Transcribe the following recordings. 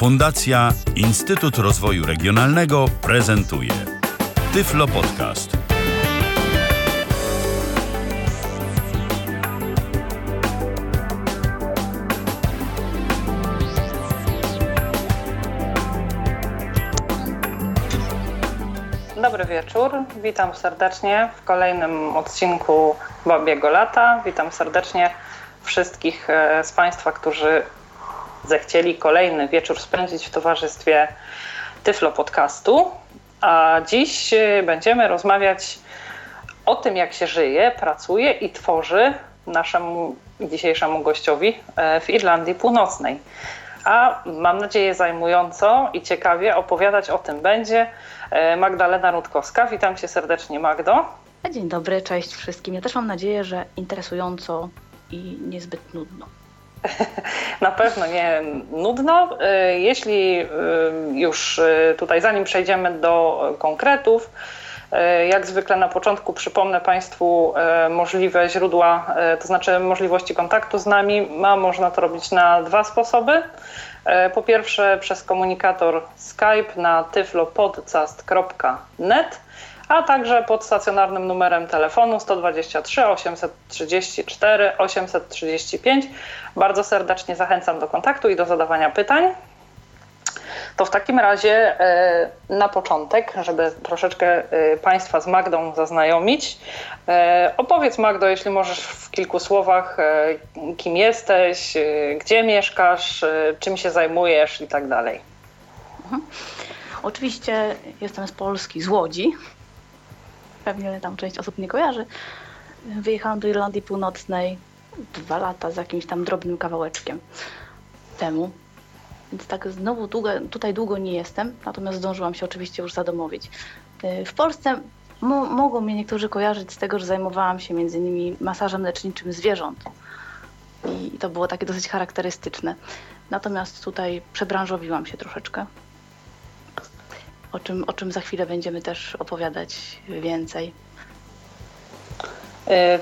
Fundacja Instytut Rozwoju Regionalnego prezentuje Tyflo Podcast. Dobry wieczór, witam serdecznie w kolejnym odcinku Babiego Lata. Witam serdecznie wszystkich e, z Państwa, którzy zechcieli kolejny wieczór spędzić w towarzystwie Tyflo Podcastu. A dziś e, będziemy rozmawiać o tym, jak się żyje, pracuje i tworzy naszemu dzisiejszemu gościowi e, w Irlandii Północnej. A mam nadzieję zajmująco i ciekawie opowiadać o tym będzie Magdalena Rutkowska. Witam cię serdecznie, Magdo. Dzień dobry, cześć wszystkim. Ja też mam nadzieję, że interesująco i niezbyt nudno. Na pewno nie nudno. Y, jeśli y, już y, tutaj, zanim przejdziemy do konkretów, jak zwykle na początku przypomnę Państwu możliwe źródła, to znaczy możliwości kontaktu z nami. Ma można to robić na dwa sposoby. Po pierwsze przez komunikator Skype na tyflopodcast.net a także pod stacjonarnym numerem telefonu 123 834 835. Bardzo serdecznie zachęcam do kontaktu i do zadawania pytań. To w takim razie e, na początek, żeby troszeczkę e, Państwa z Magdą zaznajomić, e, opowiedz Magdo, jeśli możesz w kilku słowach, kim jesteś, gdzie mieszkasz, czym się zajmujesz i tak dalej. Mhm. Oczywiście jestem z Polski, z Łodzi, pewnie tam część osób nie kojarzy. Wyjechałam do Irlandii Północnej dwa lata z jakimś tam drobnym kawałeczkiem temu. Więc tak znowu długo, tutaj długo nie jestem, natomiast zdążyłam się oczywiście już zadomowić. Y, w Polsce mo mogą mnie niektórzy kojarzyć z tego, że zajmowałam się między innymi masażem leczniczym zwierząt. I to było takie dosyć charakterystyczne. Natomiast tutaj przebranżowiłam się troszeczkę o czym, o czym za chwilę będziemy też opowiadać więcej. E,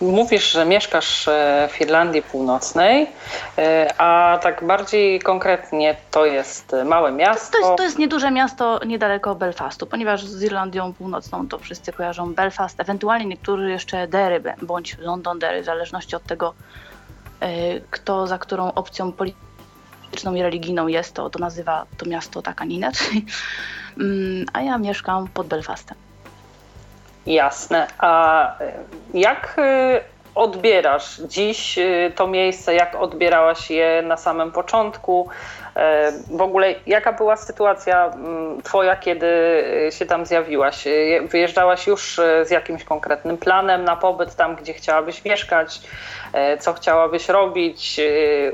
mówisz, że mieszkasz e, w Irlandii Północnej, e, a tak bardziej konkretnie to jest małe miasto. To, to, jest, to jest nieduże miasto niedaleko Belfastu, ponieważ z Irlandią Północną to wszyscy kojarzą Belfast, ewentualnie niektórzy jeszcze Derry bądź Londonderry, w zależności od tego, kto za którą opcją polityczną polityczną i religijną jest, to, to nazywa to miasto tak, a nie inaczej. Mm, a ja mieszkam pod Belfastem. Jasne. A jak y, odbierasz dziś y, to miejsce, jak odbierałaś je na samym początku? E, w ogóle jaka była sytuacja mm, twoja, kiedy y, się tam zjawiłaś? Wyjeżdżałaś już z jakimś konkretnym planem na pobyt tam, gdzie chciałabyś mieszkać? E, co chciałabyś robić?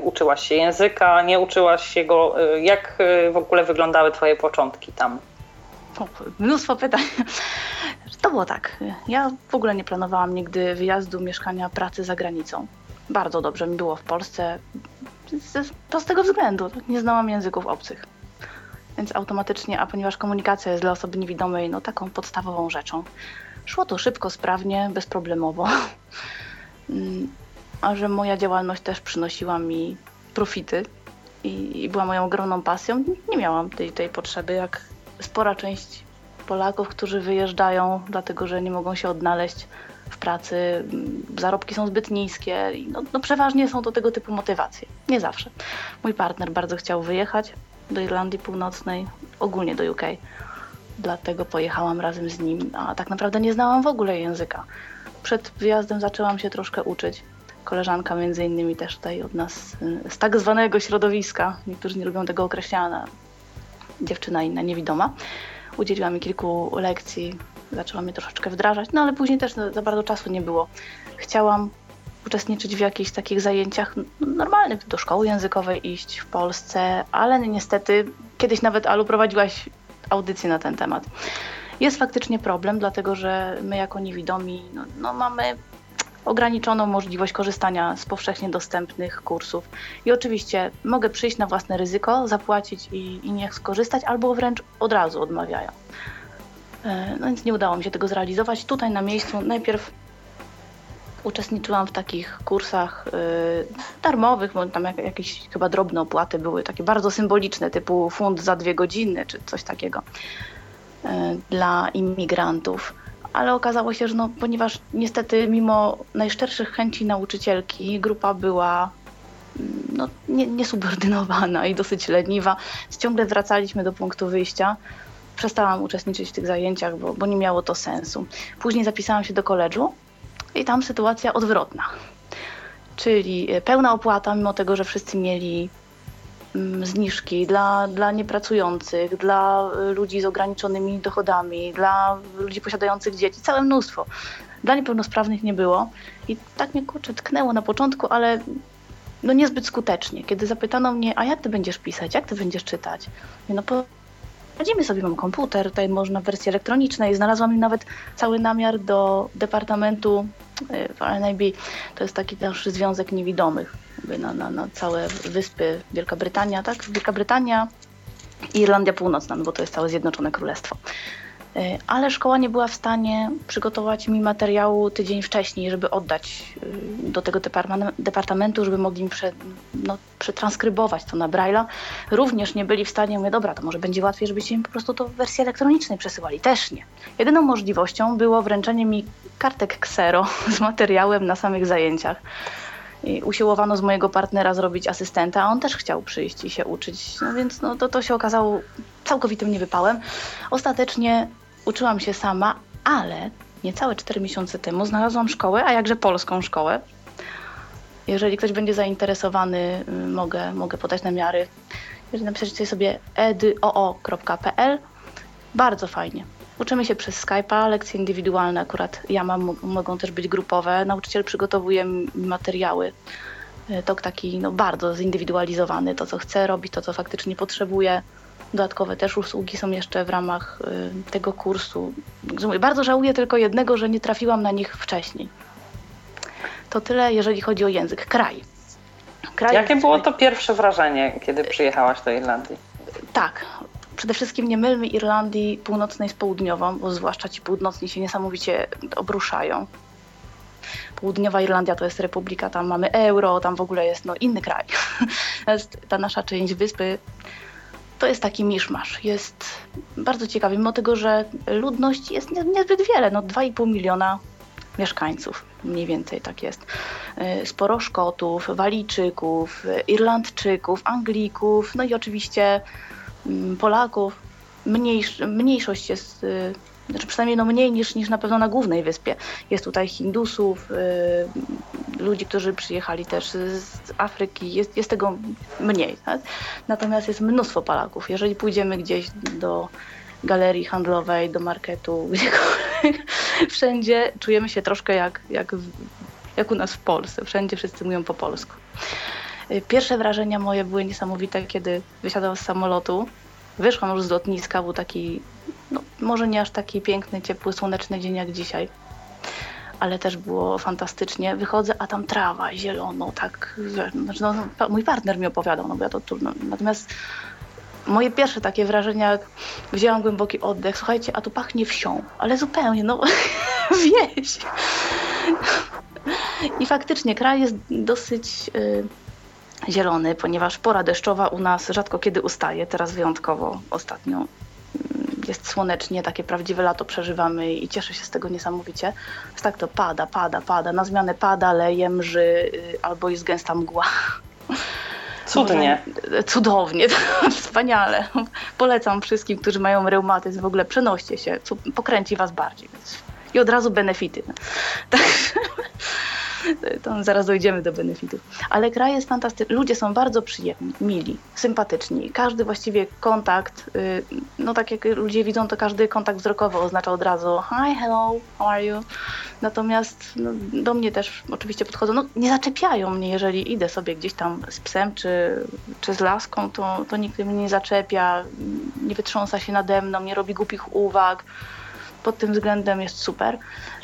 Uczyłaś się języka? Nie uczyłaś się go? Jak w ogóle wyglądały twoje początki tam? O, mnóstwo pytań. To było tak. Ja w ogóle nie planowałam nigdy wyjazdu, mieszkania, pracy za granicą. Bardzo dobrze mi było w Polsce. Z tego względu. Nie znałam języków obcych. Więc automatycznie, a ponieważ komunikacja jest dla osoby niewidomej no, taką podstawową rzeczą, szło to szybko, sprawnie, bezproblemowo. Mm, a że moja działalność też przynosiła mi profity i, i była moją ogromną pasją, nie miałam tej, tej potrzeby, jak spora część Polaków, którzy wyjeżdżają, dlatego że nie mogą się odnaleźć w pracy, zarobki są zbyt niskie. No, no przeważnie są to tego typu motywacje. Nie zawsze. Mój partner bardzo chciał wyjechać do Irlandii Północnej, ogólnie do UK. Dlatego pojechałam razem z nim, a tak naprawdę nie znałam w ogóle języka. Przed wyjazdem zaczęłam się troszkę uczyć. Koleżanka między innymi też tutaj od nas z tak zwanego środowiska, niektórzy nie lubią tego określania, dziewczyna inna, niewidoma udzieliła mi kilku lekcji, zaczęła mnie troszeczkę wdrażać, no ale później też za bardzo czasu nie było. Chciałam uczestniczyć w jakichś takich zajęciach normalnych, do szkoły językowej iść w Polsce, ale niestety kiedyś nawet Alu prowadziłaś audycję na ten temat. Jest faktycznie problem, dlatego że my jako niewidomi no, no mamy ograniczoną możliwość korzystania z powszechnie dostępnych kursów. I oczywiście mogę przyjść na własne ryzyko, zapłacić i, i niech skorzystać, albo wręcz od razu odmawiają. E, no więc nie udało mi się tego zrealizować. Tutaj na miejscu najpierw uczestniczyłam w takich kursach y, darmowych, bo tam jak, jakieś chyba drobne opłaty były, takie bardzo symboliczne, typu fund za dwie godziny czy coś takiego y, dla imigrantów. Ale okazało się, że no, ponieważ niestety mimo najszczerszych chęci nauczycielki grupa była mm, no, nie, niesubordynowana i dosyć leniwa, ciągle wracaliśmy do punktu wyjścia. Przestałam uczestniczyć w tych zajęciach, bo, bo nie miało to sensu. Później zapisałam się do koledżu i tam sytuacja odwrotna. Czyli e, pełna opłata, mimo tego, że wszyscy mieli zniżki dla, dla niepracujących, dla e, ludzi z ograniczonymi dochodami, dla ludzi posiadających dzieci, całe mnóstwo. Dla niepełnosprawnych nie było. I tak mnie kurczę tknęło na początku, ale no niezbyt skutecznie. Kiedy zapytano mnie, a jak ty będziesz pisać, jak ty będziesz czytać? No po Radzimy sobie, mam komputer, tutaj można w wersji elektronicznej. Znalazłam nawet cały namiar do Departamentu y, w RNIB. To jest taki też Związek Niewidomych na, na, na całe wyspy Wielka Brytania, tak? Wielka Brytania i Irlandia Północna, no bo to jest całe Zjednoczone Królestwo. E, ale szkoła nie była w stanie przygotować mi materiału tydzień wcześniej, żeby oddać e, do tego departamentu, żeby mogli mi prze, no, przetranskrybować to na Braille'a. Również nie byli w stanie, mówię, dobra, to może będzie łatwiej, żebyście mi po prostu to w wersji elektronicznej przesyłali. Też nie. Jedyną możliwością było wręczenie mi kartek ksero z materiałem na samych zajęciach. I usiłowano z mojego partnera zrobić asystenta, a on też chciał przyjść i się uczyć. No więc no, to, to się okazało całkowitym niewypałem. Ostatecznie uczyłam się sama, ale niecałe 4 miesiące temu znalazłam szkołę, a jakże polską szkołę. Jeżeli ktoś będzie zainteresowany, y, mogę, mogę podać namiary. Jeżeli napiszecie sobie edoo.pl, bardzo fajnie. Uczymy się przez Skype'a, lekcje indywidualne akurat ja mam, mogą też być grupowe. Nauczyciel przygotowuje materiały. Y, to taki no, bardzo zindywidualizowany, to co chce robić, to co faktycznie potrzebuje. Dodatkowe też usługi są jeszcze w ramach y, tego kursu. Bardzo żałuję tylko jednego, że nie trafiłam na nich wcześniej. To tyle, jeżeli chodzi o język. Kraj. Kraj Jakie jest... było to pierwsze wrażenie, kiedy przyjechałaś do Irlandii? Tak. Przede wszystkim nie mylmy Irlandii północnej z południową, bo zwłaszcza ci północni się niesamowicie obruszają. Południowa Irlandia to jest republika, tam mamy euro, tam w ogóle jest no, inny kraj. Ta nasza część wyspy to jest taki miszmasz. Jest bardzo ciekawy, mimo tego, że ludność jest niezbyt wiele, no 2,5 miliona mieszkańców, mniej więcej tak jest. Y, sporo Szkotów, Walijczyków, Irlandczyków, Anglików, no i oczywiście mm, Polaków. Mniejsz, mniejszość jest y, znaczy przynajmniej no mniej niż, niż na pewno na głównej wyspie. Jest tutaj Hindusów, y, ludzi, którzy przyjechali też z Afryki, jest, jest tego mniej. Tak? Natomiast jest mnóstwo Polaków. Jeżeli pójdziemy gdzieś do galerii handlowej, do marketu, gdziekolwiek, wszędzie czujemy się troszkę jak, jak, jak u nas w Polsce. Wszędzie wszyscy mówią po polsku. Y, pierwsze wrażenia moje były niesamowite, kiedy wysiadałam z samolotu. Wyszłam już z lotniska, był taki może nie aż taki piękny, ciepły, słoneczny dzień jak dzisiaj, ale też było fantastycznie. Wychodzę, a tam trawa zielono, tak, znaczy, no, mój partner mi opowiadał, no bo ja to trudno. Natomiast moje pierwsze takie wrażenia, jak wzięłam głęboki oddech, słuchajcie, a tu pachnie wsią, ale zupełnie, no wieś. I faktycznie kraj jest dosyć y, zielony, ponieważ pora deszczowa u nas rzadko kiedy ustaje, teraz wyjątkowo ostatnio jest słonecznie, takie prawdziwe lato przeżywamy i cieszę się z tego niesamowicie. Więc tak to pada, pada, pada. Na zmianę pada, leje, mrzy y, albo jest gęsta mgła. Cudnie. Cudownie, wspaniale. Polecam wszystkim, którzy mają reumatyzm, w ogóle przenoście się, pokręci was bardziej. I od razu benefity. Także to zaraz dojdziemy do benefitów. Ale kraj jest fantastyczny. Ludzie są bardzo przyjemni, mili, sympatyczni. Każdy właściwie kontakt, y, no tak jak ludzie widzą, to każdy kontakt wzrokowy oznacza od razu hi, hello, how are you? Natomiast no, do mnie też oczywiście podchodzą, no nie zaczepiają mnie, jeżeli idę sobie gdzieś tam z psem czy, czy z laską, to, to nikt mnie nie zaczepia, nie wytrząsa się nade mną, nie robi głupich uwag pod tym względem jest super.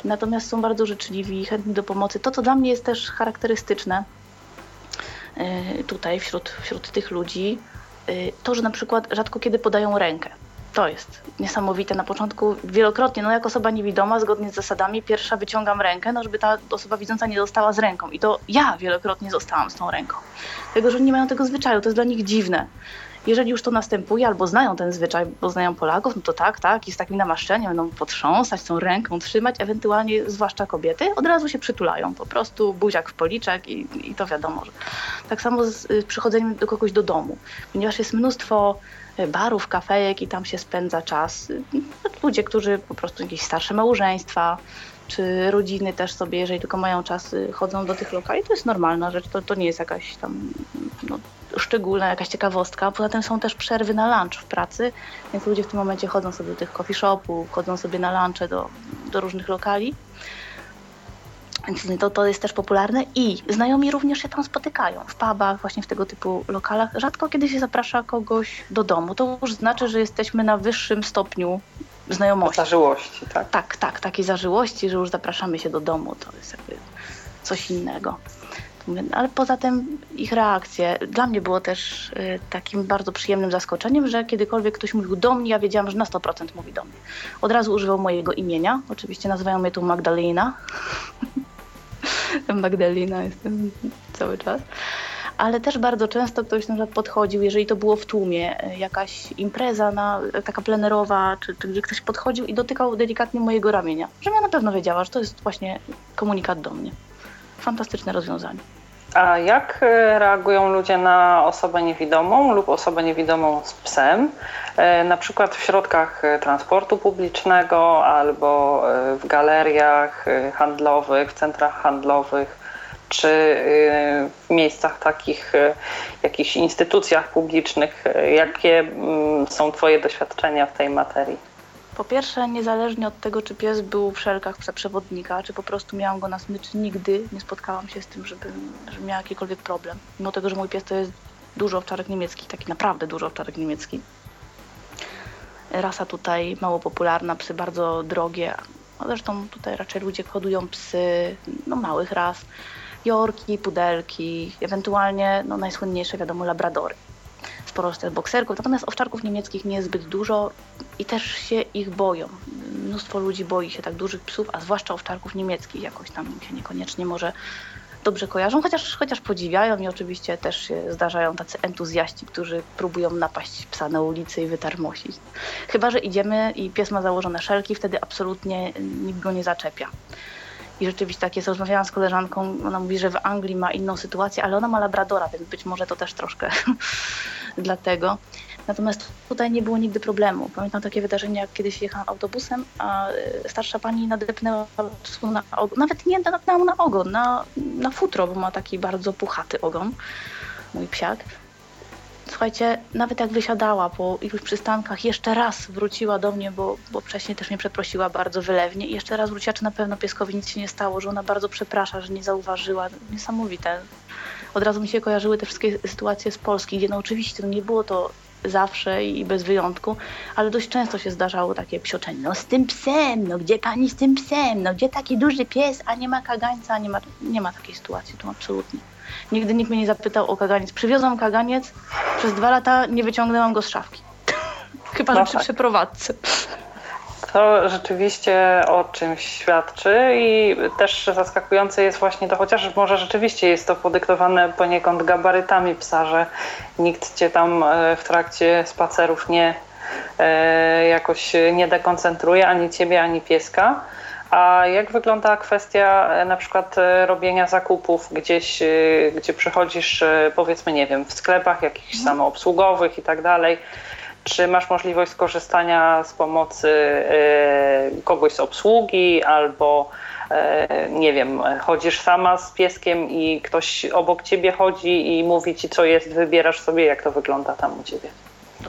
Natomiast są bardzo życzliwi, chętni do pomocy. To, co dla mnie jest też charakterystyczne e, tutaj wśród, wśród tych ludzi, e, to, że na przykład rzadko kiedy podają rękę. to jest niesamowite. Na początku wielokrotnie, no jak osoba niewidoma, zgodnie z zasadami, pierwsza wyciągam rękę, no żeby ta osoba widząca nie została z ręką. I to ja wielokrotnie zostałam z tą ręką. Tego, że nie mają tego zwyczaju, to jest dla nich dziwne. Jeżeli już to następuje, albo znają ten zwyczaj, bo znają Polaków, no to tak, tak, jest takim namaszczeniem, będą potrząsać, tą ręką trzymać, ewentualnie, zwłaszcza kobiety, od razu się przytulają, po prostu buziak w policzek i, i to wiadomo. Że. Tak samo z y, przychodzeniem do kogoś do domu, ponieważ jest mnóstwo y, barów, kafejek i tam się spędza czas. Y, ludzie, którzy po prostu jakieś starsze małżeństwa, czy rodziny też sobie, jeżeli tylko mają czas, chodzą do tych lokali, to jest normalna rzecz, to, to nie jest jakaś tam no, szczególna, jakaś ciekawostka. Poza tym są też przerwy na lunch w pracy, więc ludzie w tym momencie chodzą sobie do tych coffee shopów, chodzą sobie na lunche do, do różnych lokali. Więc to, to jest też popularne i znajomi również się tam spotykają w pubach, właśnie w tego typu lokalach. Rzadko kiedy się zaprasza kogoś do domu. To już znaczy, że jesteśmy na wyższym stopniu znajomości. Zażyłości, tak? Tak, tak, takiej zażyłości, że już zapraszamy się do domu. To jest jakby coś innego. Ale poza tym ich reakcje dla mnie było też y, takim bardzo przyjemnym zaskoczeniem, że kiedykolwiek ktoś mówił do mnie, ja wiedziałam, że na 100% mówi do mnie. Od razu używał mojego imienia. Oczywiście nazywają mnie tu Magdalena. Magdalena jestem cały czas. Ale też bardzo często ktoś na podchodził, jeżeli to było w tłumie, y, jakaś impreza na, taka plenerowa, czy, czy gdzie ktoś podchodził i dotykał delikatnie mojego ramienia, żebym ja na pewno wiedziała, że to jest właśnie komunikat do mnie. Fantastyczne rozwiązanie. A jak e, reagują ludzie na osobę niewidomą lub osobę niewidomą z psem, e, na przykład w środkach e, transportu publicznego albo w galeriach handlowych, w centrach handlowych, czy w miejscach takich, jakichś instytucjach publicznych? Jakie mm, są Twoje doświadczenia w tej materii? Po pierwsze, niezależnie od tego, czy pies był w szelkach psa przewodnika, czy po prostu miałam go na smyczy, nigdy nie spotkałam się z tym, żeby, żeby miała jakikolwiek problem. Mimo tego, że mój pies to jest dużo owczarek niemiecki, taki naprawdę dużo owczarek niemiecki. Rasa tutaj mało popularna, psy bardzo drogie. No zresztą tutaj raczej ludzie hodują psy no, małych ras. Jorki, pudelki, ewentualnie no, najsłynniejsze wiadomo labradory sporo z tych bokserków, natomiast owczarków niemieckich nie jest zbyt dużo i też się ich boją. Mnóstwo ludzi boi się tak dużych psów, a zwłaszcza owczarków niemieckich jakoś tam się niekoniecznie może dobrze kojarzą, chociaż, chociaż podziwiają i oczywiście też się zdarzają tacy entuzjaści, którzy próbują napaść psa na ulicy i wytarmosić. Chyba, że idziemy i pies ma założone szelki, wtedy absolutnie nikt go nie zaczepia. I rzeczywiście tak jest. Rozmawiałam z koleżanką, ona mówi, że w Anglii ma inną sytuację, ale ona ma labradora, więc być może to też troszkę dlatego. Natomiast tutaj nie było nigdy problemu. Pamiętam takie wydarzenie, jak kiedyś jechałam autobusem, a e, starsza pani nadepnęła na ogon, nawet nie nadepnęła na ogon, na, na futro, bo ma taki bardzo puchaty ogon, mój psiak. Słuchajcie, nawet jak wysiadała po iluś przystankach, jeszcze raz wróciła do mnie, bo, bo wcześniej też mnie przeprosiła bardzo wylewnie i jeszcze raz wróciła, czy na pewno pieskowi nic się nie stało, że ona bardzo przeprasza, że nie zauważyła. Niesamowite. Od razu mi się kojarzyły te wszystkie sytuacje z Polski, gdzie no oczywiście no nie było to zawsze i bez wyjątku, ale dość często się zdarzało takie psioczenie. No z tym psem, no gdzie pani z tym psem, no gdzie taki duży pies, a nie ma kagańca, nie ma, nie ma takiej sytuacji, to absolutnie. Nigdy nikt mnie nie zapytał o kaganiec. Przywiozłam kaganiec, przez dwa lata nie wyciągnęłam go z szafki. Chyba, że no przy tak. przeprowadzce. To rzeczywiście o czymś świadczy i też zaskakujące jest właśnie to, chociaż może rzeczywiście jest to podyktowane poniekąd gabarytami psa, że nikt cię tam e, w trakcie spacerów nie e, jakoś nie dekoncentruje, ani ciebie, ani pieska. A jak wygląda kwestia e, na przykład robienia zakupów gdzieś, gdzie przychodzisz, powiedzmy, nie wiem, w sklepach jakichś mhm. samoobsługowych i tak dalej? Czy masz możliwość skorzystania z pomocy e, kogoś z obsługi albo e, nie wiem, chodzisz sama z pieskiem i ktoś obok ciebie chodzi i mówi ci, co jest, wybierasz sobie, jak to wygląda tam u ciebie?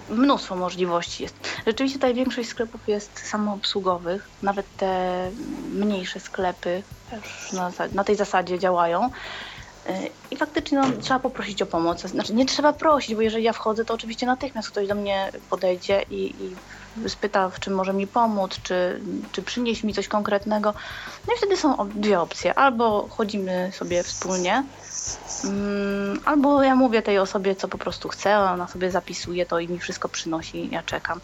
Mnóstwo możliwości jest. Rzeczywiście tutaj większość sklepów jest samoobsługowych, nawet te mniejsze sklepy też na, na tej zasadzie działają. I faktycznie no, trzeba poprosić o pomoc. Znaczy nie trzeba prosić, bo jeżeli ja wchodzę, to oczywiście natychmiast ktoś do mnie podejdzie i, i spyta, w czym może mi pomóc, czy, czy przynieść mi coś konkretnego. No i wtedy są dwie opcje. Albo chodzimy sobie wspólnie, mm, albo ja mówię tej osobie, co po prostu chcę, ona sobie zapisuje to i mi wszystko przynosi, ja czekam.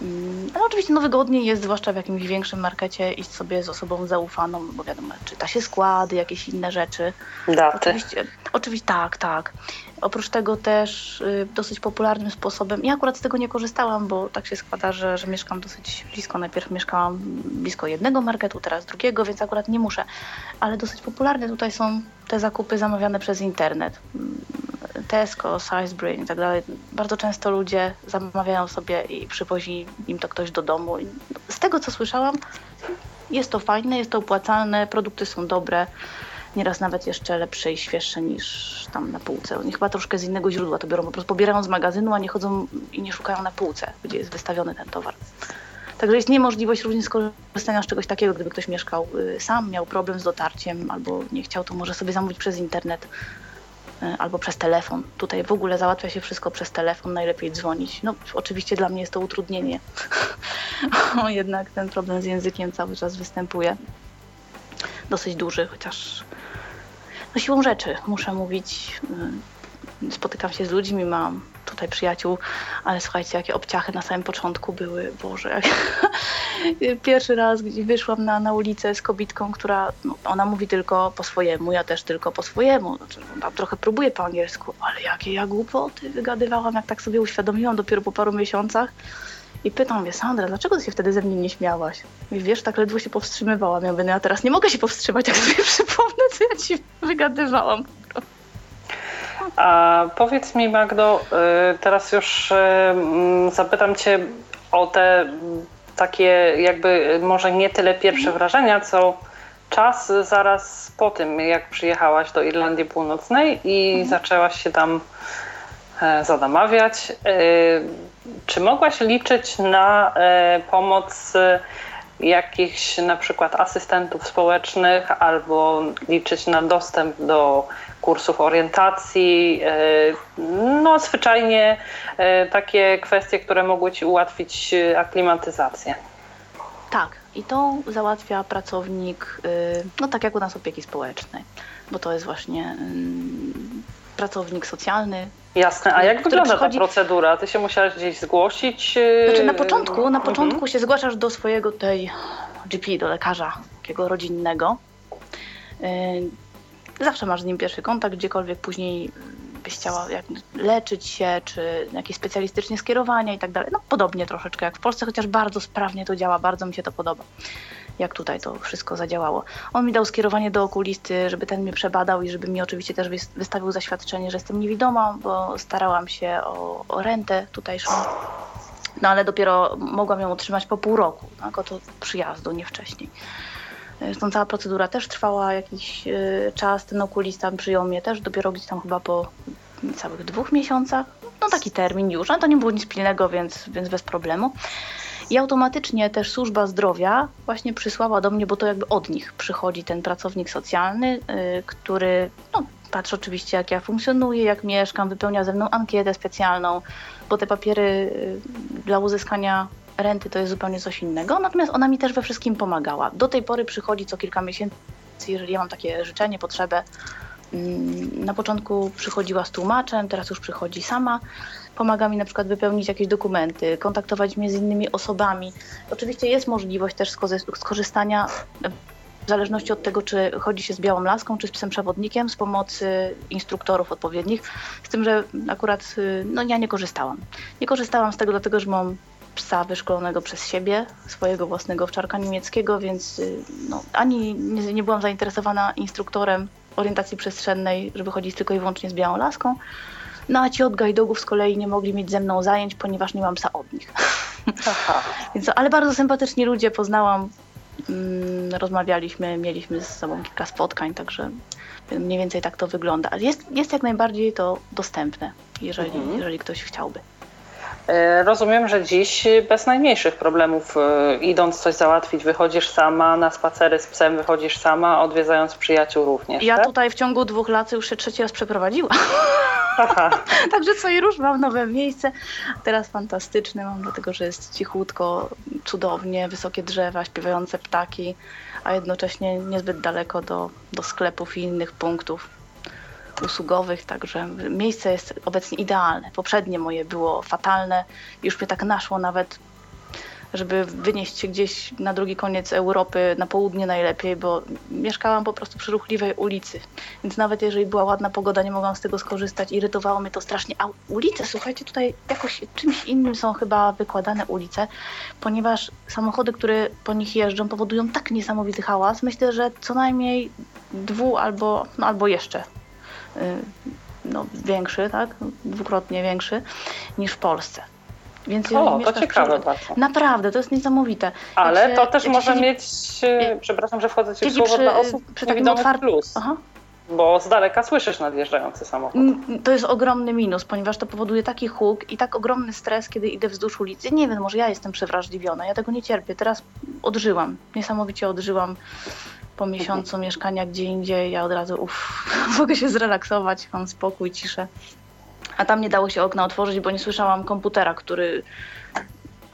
Mm, Ale oczywiście no, wygodniej jest, zwłaszcza w jakimś większym markecie, iść sobie z osobą zaufaną, bo wiadomo, czyta się składy, jakieś inne rzeczy. Daty. Oczywiście, oczywiście tak, tak. Oprócz tego też y, dosyć popularnym sposobem, ja akurat z tego nie korzystałam, bo tak się składa, że, że mieszkam dosyć blisko. Najpierw mieszkałam blisko jednego marketu, teraz drugiego, więc akurat nie muszę. Ale dosyć popularne tutaj są te zakupy zamawiane przez internet. Mm, Tesco, Sainsbury i tak dalej. Bardzo często ludzie zamawiają sobie i przywozi im to ktoś do domu. Z tego co słyszałam, jest to fajne, jest to opłacalne, produkty są dobre nieraz nawet jeszcze lepsze i świeższe niż tam na półce. Oni chyba troszkę z innego źródła to biorą, po prostu pobierają z magazynu, a nie chodzą i nie szukają na półce, gdzie jest wystawiony ten towar. Także jest niemożliwość również skorzystania z czegoś takiego, gdyby ktoś mieszkał y, sam, miał problem z dotarciem albo nie chciał, to może sobie zamówić przez internet y, albo przez telefon. Tutaj w ogóle załatwia się wszystko przez telefon, najlepiej dzwonić. No oczywiście dla mnie jest to utrudnienie, jednak ten problem z językiem cały czas występuje. Dosyć duży, chociaż no siłą rzeczy muszę mówić. y, Spotykam się z ludźmi, mam tutaj przyjaciół, ale słuchajcie, jakie obciachy na samym początku były. Boże, jak... pierwszy raz wyszłam na, na ulicę z kobitką, która no, ona mówi tylko po swojemu, ja też tylko po swojemu. Znaczy, ona trochę próbuje po angielsku, ale jakie ja głupoty wygadywałam, jak tak sobie uświadomiłam dopiero po paru miesiącach. I pytam mnie, Sandra, dlaczego ty się wtedy ze mnie nie śmiałaś? I wiesz, tak ledwo się powstrzymywałam. Ja mówię, no ja teraz nie mogę się powstrzymać, jak sobie przypomnę, co ja ci wygadywałam. A powiedz mi, Magdo, y, teraz już y, mm, zapytam Cię o te takie, jakby może nie tyle pierwsze wrażenia, co czas zaraz po tym, jak przyjechałaś do Irlandii Północnej i zaczęłaś się tam zadamawiać. Y, Czy mogłaś liczyć na e, pomoc e, jakichś na przykład asystentów społecznych albo liczyć na dostęp do kursów orientacji, e, no zwyczajnie e, takie kwestie, które mogły Ci ułatwić e, aklimatyzację. Tak, i to załatwia pracownik, y, no tak jak u nas opieki społecznej, bo to jest właśnie ym, pracownik socjalny. Jasne, a jak wygląda przychodzi- ta procedura? Ty się musiałaś gdzieś zgłosić? Znaczy na początku, na mhm. początku się zgłaszasz do swojego tej GP, do lekarza takiego rodzinnego. Yy, Zawsze masz z nim pierwszy kontakt, gdziekolwiek później byś chciała jak leczyć się, czy jakieś specjalistyczne skierowania i tak dalej. No podobnie troszeczkę jak w Polsce, chociaż bardzo sprawnie to działa, bardzo mi się to podoba. Jak tutaj to wszystko zadziałało. On mi dał skierowanie do okulisty, żeby ten mnie przebadał i żeby mi oczywiście też wys- wystawił zaświadczenie, że jestem niewidoma, bo starałam się o, o rentę tutejszą. No ale dopiero mogłam ją otrzymać po pół roku, tak, od przyjazdu, nie wcześniej. Zresztą cała procedura też trwała jakiś y, czas. Ten okulista przyjął mnie też dopiero gdzieś tam chyba po całych dwóch miesiącach. No taki termin już, ale to nie było nic pilnego, więc, więc bez problemu. I automatycznie też służba zdrowia właśnie przysłała do mnie, bo to jakby od nich przychodzi ten pracownik socjalny, y, który no, patrzy oczywiście jak ja funkcjonuję, jak mieszkam, wypełnia ze mną ankietę specjalną, bo te papiery y, dla uzyskania renty to jest zupełnie coś innego. Natomiast ona mi też we wszystkim pomagała. Do tej pory przychodzi co kilka miesięcy, jeżeli ja mam takie życzenie, potrzebę. Mm, Na początku przychodziła z tłumaczem, teraz już przychodzi sama. Pomaga mi na przykład wypełnić jakieś dokumenty, kontaktować mnie z innymi osobami. Oczywiście jest możliwość też skorzystania w zależności od tego, czy chodzi się z białą laską, czy z psem przewodnikiem, z pomocy instruktorów odpowiednich. Z tym, że akurat no, ja nie korzystałam. Nie korzystałam z tego dlatego, że mam psa wyszkolonego przez siebie, swojego własnego owczarka niemieckiego, więc no, ani nie, nie byłam zainteresowana instruktorem orientacji przestrzennej, żeby chodzić tylko i wyłącznie z białą laską. No a ci od gajdogów z kolei nie mogli mieć ze mną zajęć, ponieważ nie mam psa od nich. Więc, ale bardzo sympatyczni ludzie poznałam, mm, rozmawialiśmy, mieliśmy ze sobą kilka spotkań, także mniej więcej tak to wygląda. Ale jest, jest jak najbardziej to dostępne, jeżeli, Mhm. jeżeli ktoś chciałby. E, Rozumiem, że dziś bez najmniejszych problemów, e, idąc coś załatwić, wychodzisz sama, na spacery z psem wychodzisz sama, odwiedzając przyjaciół również. Ja tak? tutaj w ciągu dwóch lat już się trzeci raz przeprowadziła. Także co i róż mam nowe miejsce. Teraz fantastyczne mam, dlatego że jest cichutko, cudownie, wysokie drzewa, śpiewające ptaki, a jednocześnie niezbyt daleko do, do sklepów i innych punktów usługowych, także miejsce jest obecnie idealne. Poprzednie moje było fatalne, już mnie tak naszło nawet żeby wynieść się gdzieś na drugi koniec Europy, na południe najlepiej, bo mieszkałam po prostu przy ruchliwej ulicy. Więc nawet jeżeli była ładna pogoda, nie mogłam z tego skorzystać. Irytowało mnie to strasznie. A ulice, słuchajcie, tutaj jakoś czymś innym są chyba wykładane ulice, ponieważ samochody, które po nich jeżdżą, powodują tak niesamowity hałas. Myślę, że co najmniej dwu albo, no, albo jeszcze y, no, większy, tak? Dwukrotnie większy niż w Polsce. Więc o, to ciekawe przy... bardzo. Naprawdę, to jest niesamowite. Ale się, to też może mieć, y, przepraszam, że wchodzę Ci w słowo, przy, dla osób przy takim otwartym plus. Aha. Bo z daleka słyszysz nadjeżdżający samochód. To jest ogromny minus, ponieważ to powoduje taki huk i tak ogromny stres, kiedy idę wzdłuż ulicy. Nie wiem, może ja jestem przewrażliwiona, ja tego nie cierpię. Teraz odżyłam, niesamowicie odżyłam po miesiącu mieszkania gdzie indziej. Ja od razu uff, mogę się zrelaksować, mam spokój, ciszę. A tam nie dało się okna otworzyć, bo nie słyszałam komputera, który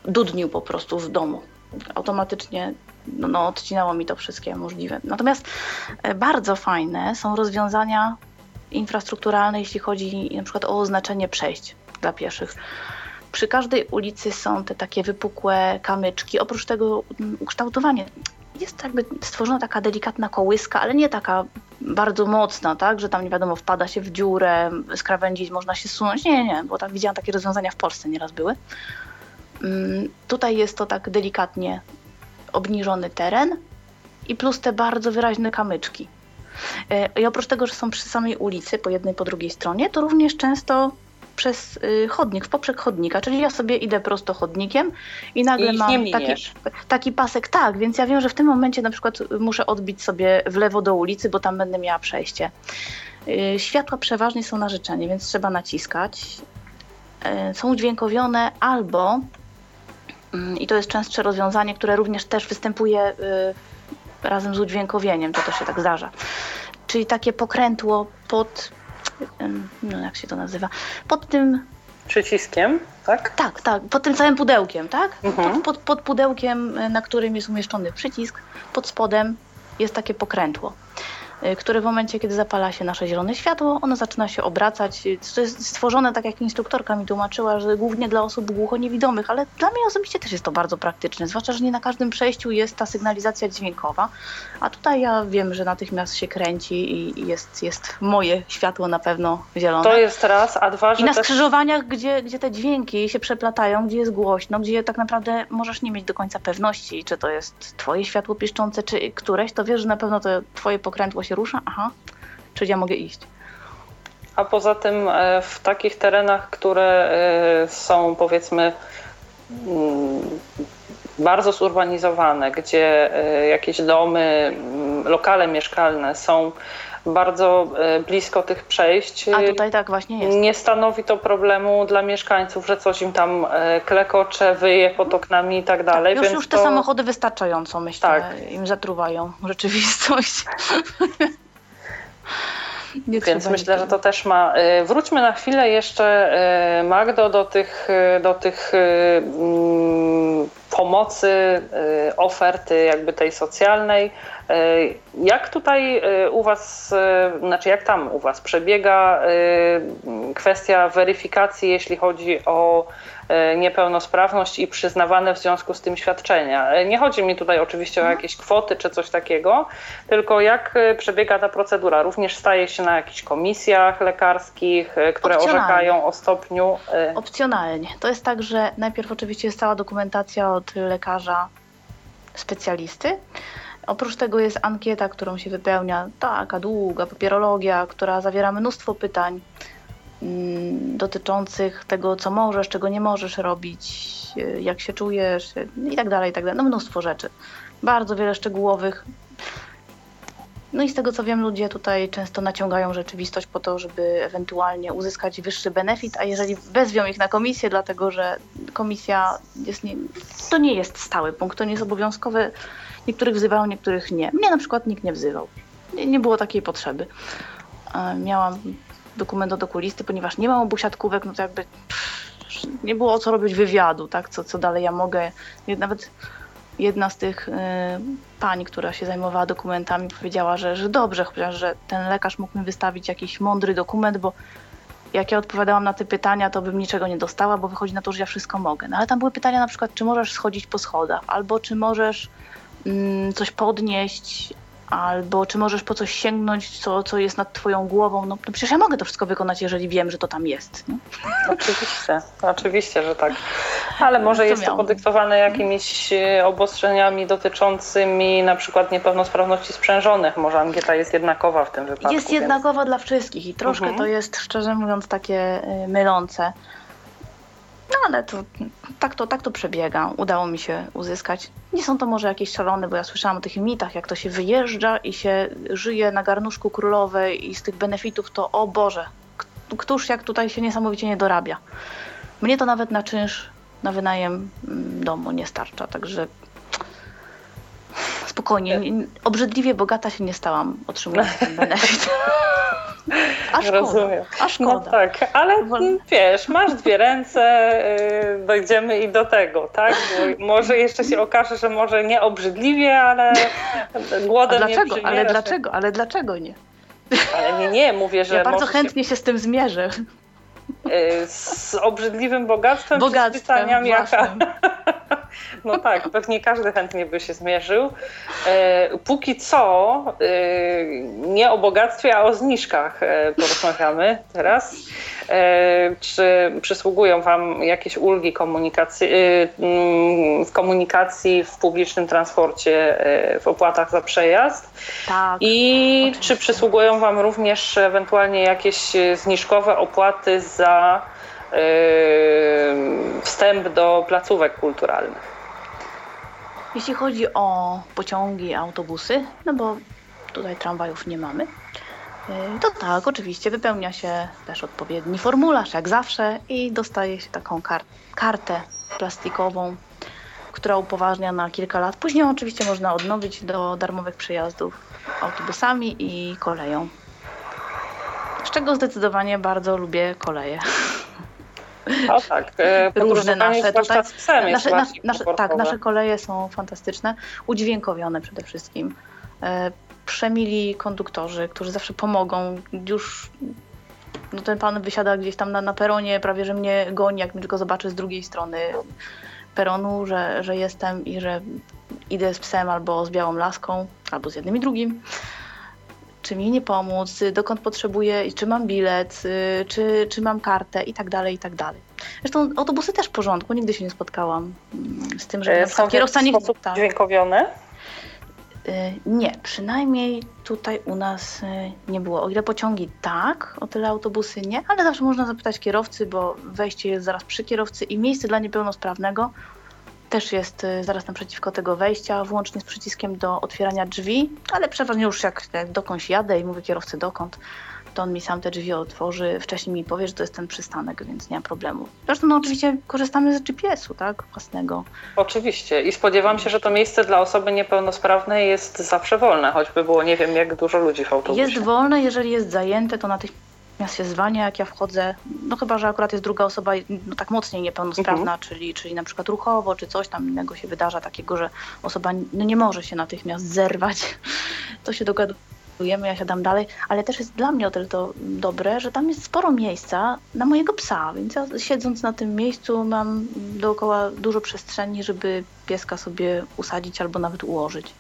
dudnił po prostu w domu. Automatycznie no, no, odcinało mi to wszystkie możliwe. Natomiast e, bardzo fajne są rozwiązania infrastrukturalne, jeśli chodzi na przykład o oznaczenie przejść dla pieszych. Przy każdej ulicy są te takie wypukłe kamyczki. Oprócz tego mm, ukształtowanie jest jakby stworzona taka delikatna kołyska, ale nie taka bardzo mocna, tak, że tam nie wiadomo, wpada się w dziurę, z krawędzi można się sunąć. Nie, nie, bo tak widziałam takie rozwiązania w Polsce nieraz były. Mm, tutaj jest to tak delikatnie obniżony teren i plus te bardzo wyraźne kamyczki. E, I oprócz tego, że są przy samej ulicy, po jednej, po drugiej stronie, to również często przez y, chodnik, w poprzek chodnika, czyli ja sobie idę prosto chodnikiem i nagle I mam taki, taki pasek, tak, więc ja wiem, że w tym momencie na przykład muszę odbić sobie w lewo do ulicy, bo tam będę miała przejście. Y, światła przeważnie są na życzenie, więc trzeba naciskać. Y, są udźwiękowione albo, mm, i to jest częstsze rozwiązanie, które również też występuje razem z udźwiękowieniem, to też się tak zdarza. Czyli takie pokrętło pod no jak się to nazywa, pod tym przyciskiem, tak? Tak, tak, pod tym całym pudełkiem, tak? Mhm. Pod, pod, pod pudełkiem, na którym jest umieszczony przycisk, pod spodem jest takie pokrętło. Y, które w momencie, kiedy zapala się nasze zielone światło, ono zaczyna się obracać. To jest stworzone, tak jak instruktorka mi tłumaczyła, że głównie dla osób głuchoniewidomych, ale dla mnie osobiście też jest to bardzo praktyczne, zwłaszcza, że nie na każdym przejściu jest ta sygnalizacja dźwiękowa, a tutaj ja wiem, że natychmiast się kręci i jest, jest moje światło na pewno zielone. To jest raz, a dwa, I na też... skrzyżowaniach, gdzie, gdzie te dźwięki się przeplatają, gdzie jest głośno, gdzie tak naprawdę możesz nie mieć do końca pewności, czy to jest twoje światło piszczące, czy któreś, to wiesz, że na pewno to twoje pokrętło się się rusza, aha, czyli ja mogę iść. A poza tym e, w takich terenach, które e, są powiedzmy mm, bardzo zurbanizowane, gdzie e, jakieś domy, mm, lokale mieszkalne są bardzo blisko tych przejść. A tutaj tak właśnie jest. Nie stanowi to problemu dla mieszkańców, że coś im tam klekocze, wyje pod oknami i tak dalej. Tak, już, już te to... samochody wystarczająco, myślę, tak. im zatruwają rzeczywistość. Nie Więc myślę, że to też ma. Y, wróćmy na chwilę jeszcze, y, Magdo, do tych, y, do tych mm, pomocy, oferty jakby tej socjalnej. Jak tutaj u Was, znaczy jak tam u Was przebiega kwestia weryfikacji, jeśli chodzi o niepełnosprawność i przyznawane w związku z tym świadczenia. E, nie chodzi mi tutaj oczywiście o mhm. jakieś kwoty czy coś takiego, tylko jak e, przebiega ta procedura. Również staje się na jakichś komisjach lekarskich, które orzekają o stopniu. Opcjonalnie. To jest tak, że najpierw oczywiście jest cała dokumentacja od lekarza specjalisty. Oprócz tego jest ankieta, którą się wypełnia, taka długa papierologia, która zawiera mnóstwo pytań dotyczących tego, co możesz, czego nie możesz robić, y, jak się czujesz i tak dalej, i tak dalej. No mnóstwo rzeczy. Bardzo wiele szczegółowych. No i z tego co wiem, ludzie tutaj często naciągają rzeczywistość po to, żeby ewentualnie uzyskać wyższy benefit, a jeżeli wezwią ich na komisję, dlatego że komisja jest nie, to nie jest stały punkt, to nie jest obowiązkowy. Niektórych wzywał, niektórych nie. Mnie na przykład nikt nie wzywał. Nie, nie było takiej potrzeby. E, miałam dokument od okulisty, ponieważ nie mam obu siatkówek, no to jakby pff, nie było o co robić wywiadu, tak, co, co dalej ja mogę. Nawet jedna z tych y, pań, która się zajmowała dokumentami, powiedziała, że, że dobrze, chociaż że ten lekarz mógł mi wystawić jakiś mądry dokument, bo jak ja odpowiadałam na te pytania, to bym niczego nie dostała, bo wychodzi na to, że ja wszystko mogę. No ale tam były pytania na przykład, czy możesz schodzić po schodach, albo czy możesz mm, coś podnieść, albo czy możesz po coś sięgnąć, co, co jest nad twoją głową. No, no przecież ja mogę to wszystko wykonać, jeżeli wiem, że to tam jest. Nie? Oczywiście, oczywiście, że tak. Ale może jest to podyktowane jakimiś e, obostrzeniami dotyczącymi na przykład niepełnosprawności sprzężonych. Może angieta jest jednakowa w tym wypadku. Jest jednakowa dla wszystkich i troszkę mhm. to jest, szczerze mówiąc, takie e, mylące. No ale to, tak, to, tak to przebiega. Udało mi się uzyskać. Nie są to może jakieś szalone, bo ja słyszałam o tych mitach, jak to się wyjeżdża i się żyje na garnuszku królowej i z tych benefitów to, o Boże, któż jak tutaj się niesamowicie nie dorabia. Mnie to nawet na czynsz, na wynajem mm, domu nie starcza, także spokojnie. Obrzydliwie bogata się nie stałam, otrzymując ten benefit. A szkoda. Rozumiem. A szkoda. No tak, ale wiesz, masz dwie ręce, yy, dojdziemy i do tego, tak? Bo może jeszcze się okaże, że może nie obrzydliwie, ale głodem A dlaczego? nie Ale dlaczego? Ale dlaczego nie? Ale nie, nie, mówię, że. Ja bardzo chętnie się... się z tym zmierzę. Yy, z obrzydliwym bogactwem, bogactwem czy z jaka. No tak, pewnie każdy chętnie by się zmierzył. E, póki co e, nie o bogactwie, a o zniżkach porozmawiamy teraz. Czy przysługują Wam jakieś ulgi komunikacji, mm, w komunikacji w publicznym transporcie, w opłatach za przejazd? Tak. I oczywiście. czy przysługują Wam również ewentualnie jakieś zniżkowe opłaty za wstęp do placówek kulturalnych? Jeśli chodzi o pociągi, autobusy, no bo tutaj tramwajów nie mamy, y, to tak, oczywiście wypełnia się też odpowiedni formularz, jak zawsze, i dostaje się taką kar kartę plastikową, która upoważnia na kilka lat. Później oczywiście można odnowić do darmowych przejazdów autobusami i koleją. Z czego zdecydowanie bardzo lubię koleje. O tak, e, różne nasze tutaj. Psem nasze, nasze, nasze, tak, nasze koleje są fantastyczne, udźwiękowione przede wszystkim. E, przemili konduktorzy, którzy zawsze pomogą. Już no ten pan wysiada gdzieś tam na, na peronie, prawie że mnie goni, jak tylko zobaczy z drugiej strony peronu, że, że jestem i że idę z psem albo z białą laską, albo z jednym i drugim czy mi nie pomóc, dokąd potrzebuję, czy mam bilet, y, czy, czy mam kartę i tak dalej, i tak dalej. Zresztą autobusy też w porządku, nigdy się nie spotkałam mm, z tym, że e, są kierowca nie tak. dźwiękowione? Y, nie, przynajmniej tutaj u nas y, nie było. O ile pociągi tak, o tyle autobusy nie, ale zawsze można zapytać kierowcy, bo wejście jest zaraz przy kierowcy i miejsce dla niepełnosprawnego też jest y, zaraz naprzeciwko tego wejścia, włącznie z przyciskiem do otwierania drzwi, ale przeważnie już jak, jak dokądś jadę i mówię kierowcy dokąd, to on mi sam te drzwi otworzy, wcześniej mi powie, że to jest ten przystanek, więc nie ma problemu. Zresztą no oczywiście korzystamy z GPS-u, tak, własnego. Oczywiście i spodziewam się, że to miejsce dla osoby niepełnosprawnej jest zawsze wolne, choćby było nie wiem jak dużo ludzi w autobusie. Jest wolne, jeżeli jest zajęte, to natychmiast natychmiast się zwalnia, jak ja wchodzę, no chyba, że akurat jest druga osoba no, tak mocniej niepełnosprawna, mhm. czyli, czyli na przykład ruchowo, czy coś tam innego się wydarza takiego, że osoba no, nie może się natychmiast zerwać, to się dogadujemy, ja siadam dalej, ale też jest dla mnie o tyle to dobre, że tam jest sporo miejsca na mojego psa, więc ja siedząc na tym miejscu mam dookoła dużo przestrzeni, żeby pieska sobie usadzić albo nawet ułożyć.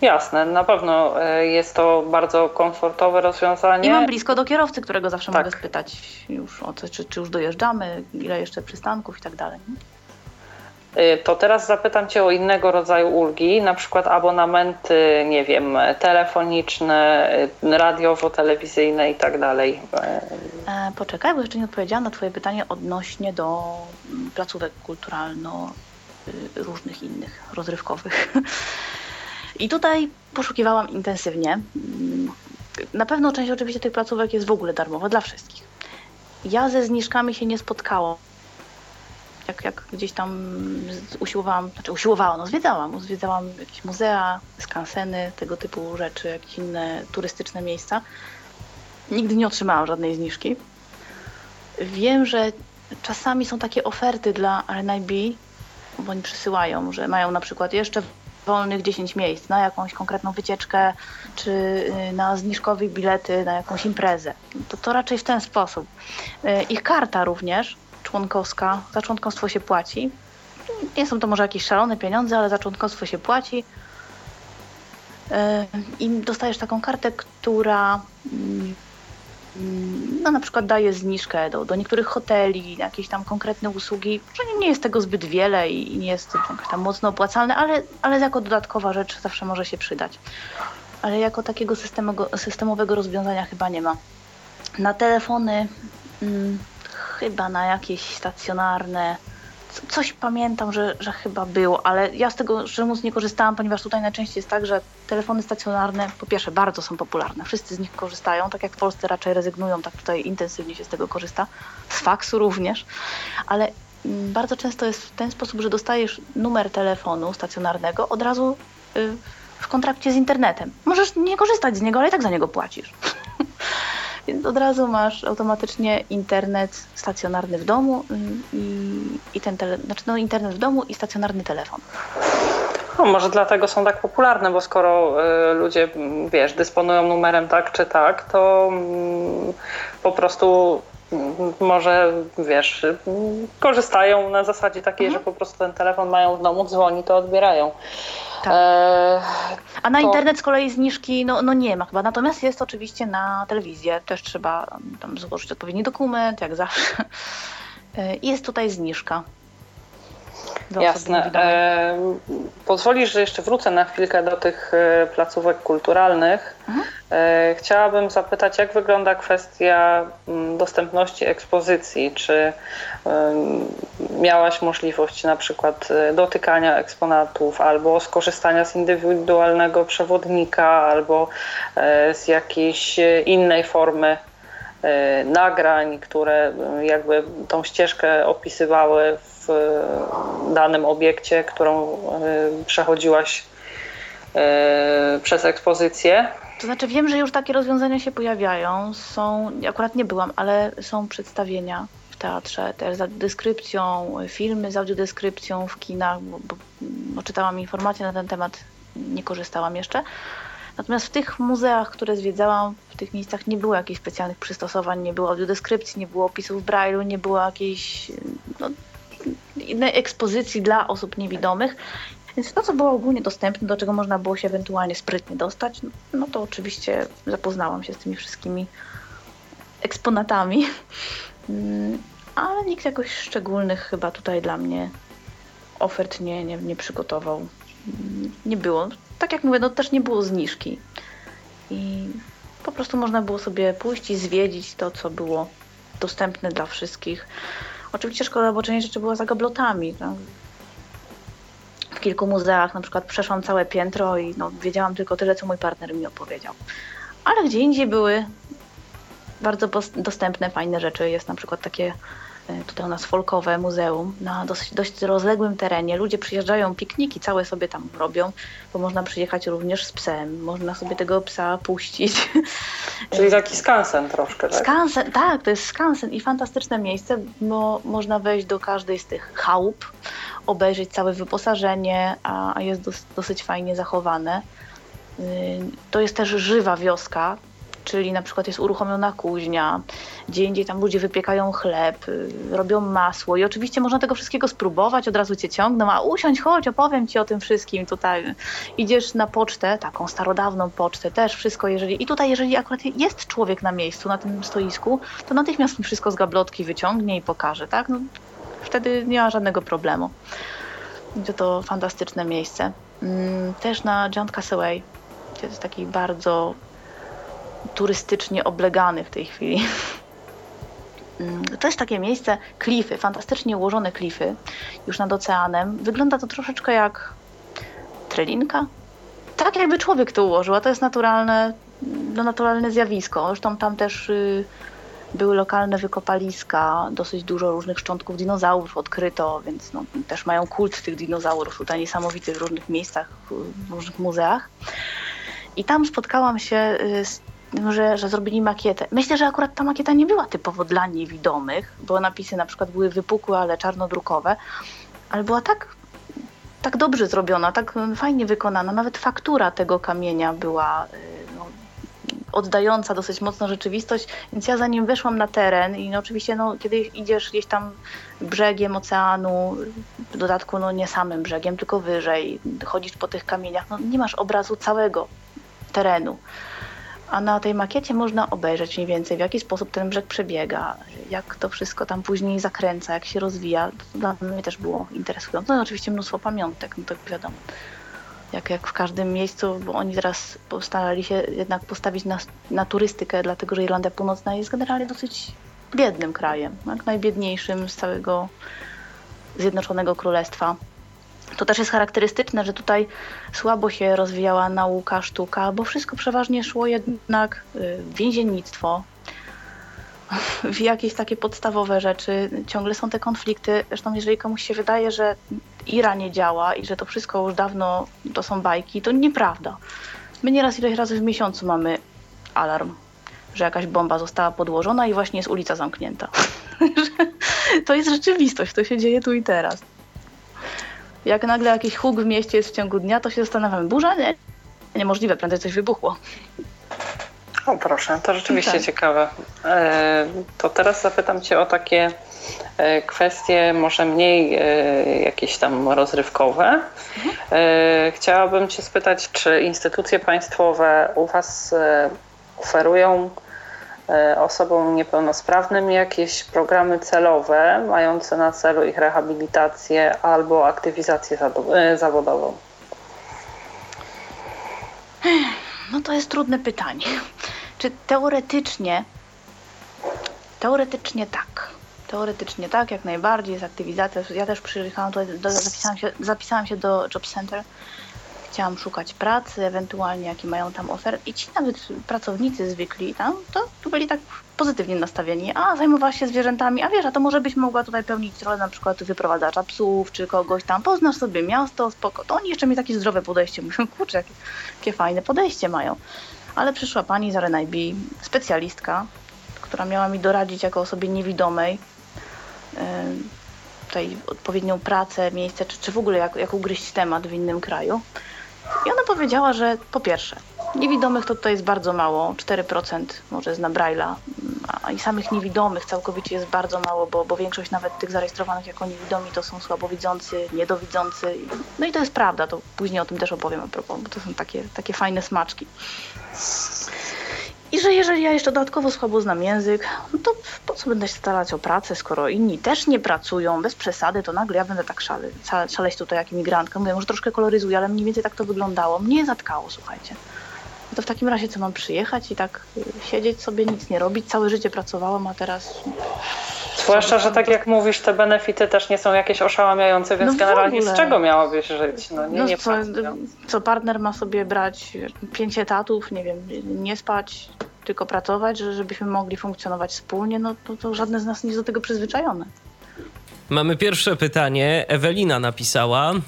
Jasne, na pewno e, jest to bardzo komfortowe rozwiązanie. I mam blisko do kierowcy, którego zawsze tak. mogę spytać już o co, czy, czy już dojeżdżamy, ile jeszcze przystanków i tak dalej. E, to teraz zapytam Cię o innego rodzaju ulgi, na przykład abonamenty, nie wiem, telefoniczne, e, radiowo-telewizyjne i tak dalej. Poczekaj, bo jeszcze nie odpowiedziałam na Twoje pytanie odnośnie do mm, placówek kulturalno y, różnych innych, rozrywkowych. I tutaj poszukiwałam intensywnie. Na pewno część oczywiście tych placówek jest w ogóle darmowa dla wszystkich. Ja ze zniżkami się nie spotkałam. Jak, jak gdzieś tam usiłowałam, znaczy usiłowałam, no zwiedzałam, zwiedzałam jakieś muzea, skanseny, tego typu rzeczy, jakieś inne turystyczne miejsca. Nigdy nie otrzymałam żadnej zniżki. Wiem, że czasami są takie oferty dla RNIB, bo oni przysyłają, że mają na przykład jeszcze wolnych 10 miejsc na jakąś konkretną wycieczkę, czy y, na zniżkowe bilety na jakąś imprezę. To, to raczej w ten sposób. Y, ich karta również członkowska, za członkostwo się płaci. Nie są to może jakieś szalone pieniądze, ale za członkostwo się płaci. Y, I dostajesz taką kartę, która mm, no na przykład daje zniżkę do, do niektórych hoteli, jakieś tam konkretne usługi, że nie jest tego zbyt wiele i nie jest jakoś tam mocno opłacalne, ale, ale jako dodatkowa rzecz zawsze może się przydać. Ale jako takiego systemowego, systemowego rozwiązania chyba nie ma. Na telefony hmm, chyba na jakieś stacjonarne coś pamiętam, że, że chyba było, ale ja z tego szczerze nie korzystałam, ponieważ tutaj najczęściej jest tak, że telefony stacjonarne po pierwsze bardzo są popularne, wszyscy z nich korzystają, tak jak w Polsce raczej rezygnują, tak tutaj intensywnie się z tego korzysta, z faksu również, ale mm, bardzo często jest w ten sposób, że dostajesz numer telefonu stacjonarnego od razu y, w kontrakcie z internetem. Możesz nie korzystać z niego, ale i tak za niego płacisz. Więc od razu masz automatycznie internet stacjonarny w domu i, i ten tele, znaczy no internet w domu i stacjonarny telefon. No, może dlatego są tak popularne, bo skoro y, ludzie, wiesz, dysponują numerem tak czy tak, to y, po prostu może, wiesz, korzystają na zasadzie takiej, mhm. że po prostu ten telefon mają w domu, dzwoni, to odbierają. Tak. E, A na to... internet z kolei zniżki no, no nie ma chyba. Natomiast jest oczywiście na telewizję. Też trzeba tam złożyć odpowiedni dokument, jak zawsze. E, jest tutaj zniżka. Jasne. E, pozwolisz, że jeszcze wrócę na chwilkę do tych e, placówek kulturalnych. Mhm. E, chciałabym zapytać, jak wygląda kwestia mm, dostępności ekspozycji? Czy miałaś możliwość na przykład e, dotykania eksponatów, albo skorzystania z indywidualnego przewodnika, albo z jakiejś innej formy nagrań, które jakby tą ścieżkę opisywały w danym obiekcie, którą e, przechodziłaś e, przez ekspozycję. To znaczy wiem, że już takie rozwiązania się pojawiają. Są, akurat nie byłam, ale są przedstawienia w teatrze, też z audiodeskrypcją, filmy z audiodeskrypcją w kinach, bo, bo, bo czytałam informacje na ten temat, nie korzystałam jeszcze. Natomiast w tych muzeach, które zwiedzałam, w tych miejscach nie było jakichś specjalnych przystosowań, nie było audiodeskrypcji, nie było opisów w Braille'u, nie było jakiejś no, innej ekspozycji dla osób niewidomych. Więc to, co było ogólnie dostępne, do czego można było się ewentualnie sprytnie dostać, no to oczywiście zapoznałam się z tymi wszystkimi eksponatami. Mm, ale nikt jakoś szczególnych chyba tutaj dla mnie ofert nie, nie, nie przygotował. Mm, nie było. Tak jak mówię, no też nie było zniżki. I po prostu można było sobie pójść i zwiedzić to, co było dostępne dla wszystkich. Oczywiście szkoda, bo część rzeczy była za gablotami. Tak? W kilku muzeach na przykład przeszłam całe piętro i no, wiedziałam tylko tyle, co mój partner mi opowiedział. Ale gdzie indziej były bardzo dostępne, fajne rzeczy. Jest na przykład takie E, tutaj u nas folkowe muzeum na dosyć, dość rozległym terenie. Ludzie przyjeżdżają, pikniki całe sobie tam robią, bo można przyjechać również z psem, można sobie tego psa puścić. Czyli taki skansen troszkę, tak? Skansen, tak, to jest skansen i fantastyczne miejsce, bo można wejść do każdej z tych chałup, obejrzeć całe wyposażenie, a jest dosyć fajnie zachowane. Y, to jest też żywa wioska, czyli na przykład jest uruchomiona kuźnia, gdzie indziej tam ludzie wypiekają chleb, y, robią masło i oczywiście można tego wszystkiego spróbować, od razu cię ciągną, a usiądź, chodź, opowiem ci o tym wszystkim tutaj. Idziesz na pocztę, taką starodawną pocztę, też wszystko, jeżeli i tutaj jeżeli akurat jest człowiek na miejscu, na tym stoisku, to natychmiast mi wszystko z gablotki wyciągnie i pokaże, tak? No, wtedy nie ma żadnego problemu. To to fantastyczne miejsce. Mm, też na John Castaway, to jest taki bardzo turystycznie oblegany w tej chwili. Mm, to jest takie miejsce, klify, fantastycznie ułożone klify, już nad oceanem. Wygląda to troszeczkę jak trelinka. Tak jakby człowiek to ułożył, a to jest naturalne, no, naturalne zjawisko. Zresztą tam też y, były lokalne wykopaliska, dosyć dużo różnych szczątków dinozaurów odkryto, więc no, też mają kult tych dinozaurów tutaj niesamowity w różnych miejscach, w różnych muzeach. I tam spotkałam się y, z że, że zrobili makietę. Myślę, że akurat ta makieta nie była typowo dla niewidomych, bo napisy na przykład były wypukłe, ale czarnodrukowe, ale była tak, tak dobrze zrobiona, tak fajnie wykonana. Nawet faktura tego kamienia była no, oddająca dosyć mocno rzeczywistość, więc ja zanim weszłam na teren i no, oczywiście no, kiedy idziesz gdzieś tam brzegiem oceanu, w dodatku no, nie samym brzegiem, tylko wyżej, chodzisz po tych kamieniach, no, nie masz obrazu całego terenu. A na tej makiecie można obejrzeć mniej więcej, w jaki sposób ten brzeg przebiega, jak to wszystko tam później zakręca, jak się rozwija. To dla mnie też było interesujące. No oczywiście mnóstwo pamiątek, no to wiadomo. Jak, jak w każdym miejscu, bo oni teraz postarali się jednak postawić na, na turystykę, dlatego że Irlandia Północna jest generalnie dosyć biednym krajem, tak? najbiedniejszym z całego Zjednoczonego Królestwa. To też jest charakterystyczne, że tutaj słabo się rozwijała nauka, sztuka, bo wszystko przeważnie szło jednak w więziennictwo, w jakieś takie podstawowe rzeczy. Ciągle są te konflikty. Zresztą jeżeli komuś się wydaje, że IRA nie działa i że to wszystko już dawno to są bajki, to nieprawda. My nieraz ileś razy w miesiącu mamy alarm, że jakaś bomba została podłożona i właśnie jest ulica zamknięta. to jest rzeczywistość, to się dzieje tu i teraz. Jak nagle jakiś huk w mieście jest w ciągu dnia, to się zastanawiamy, burza? Nie, niemożliwe, prędzej coś wybuchło. O proszę, to rzeczywiście tak. ciekawe. E, to teraz zapytam Cię o takie e, kwestie może mniej e, jakieś tam rozrywkowe. Mhm. Chciałabym Cię spytać, czy instytucje państwowe u Was oferują osobom niepełnosprawnym jakieś programy celowe mające na celu ich rehabilitację albo aktywizację zawodową? No to jest trudne pytanie. Czy teoretycznie, teoretycznie tak. Teoretycznie tak, jak najbardziej, jest aktywizacja. Ja też przyjechałam do, zapisałam, się, zapisałam się do Job Center. Chciałam szukać pracy, ewentualnie jakie mają tam oferty. I ci nawet pracownicy zwykli tam, to byli tak pozytywnie nastawieni. A, zajmowała się zwierzętami, a wiesz, a to może byś mogła tutaj pełnić rolę na przykład wyprowadzacza psów, czy kogoś tam, poznasz sobie miasto, spoko. To oni jeszcze mi takie zdrowe podejście mówią, kurczę, jakie, jakie fajne podejście mają ale przyszła pani z RNIB, specjalistka, która miała mi doradzić jako osobie niewidomej tutaj odpowiednią pracę, miejsce, czy, czy w ogóle jak, jak ugryźć temat w innym kraju. I ona powiedziała, że po pierwsze, niewidomych to tutaj jest bardzo mało, 4% może zna Braille'a, a i samych niewidomych całkowicie jest bardzo mało, bo, bo większość nawet tych zarejestrowanych jako niewidomi to są słabowidzący, niedowidzący. No i to jest prawda, to później o tym też opowiem a propos, bo to są takie, takie fajne smaczki. I że jeżeli ja jeszcze dodatkowo słabo znam język, no to po co będę się starać o pracę, skoro inni też nie pracują, bez przesady, to nagle ja będę tak szale, szaleć tutaj jak imigrantka. Mówię, może troszkę koloryzuję, ale mniej więcej tak to wyglądało. Mnie zatkało, słuchajcie. To w takim razie co mam przyjechać i tak y, siedzieć sobie, nic nie robić? Całe życie pracowałam, a teraz Zwłaszcza, że tak jak mówisz, te benefity też nie są jakieś oszałamiające, więc no generalnie z czego miałabyś żyć? No, nie, no, nie co, co partner ma sobie brać pięć etatów, nie wiem, nie spać, tylko pracować, żebyśmy mogli funkcjonować wspólnie, no to, to żadne z nas nie jest do tego przyzwyczajone. Mamy pierwsze pytanie. Ewelina napisała. E,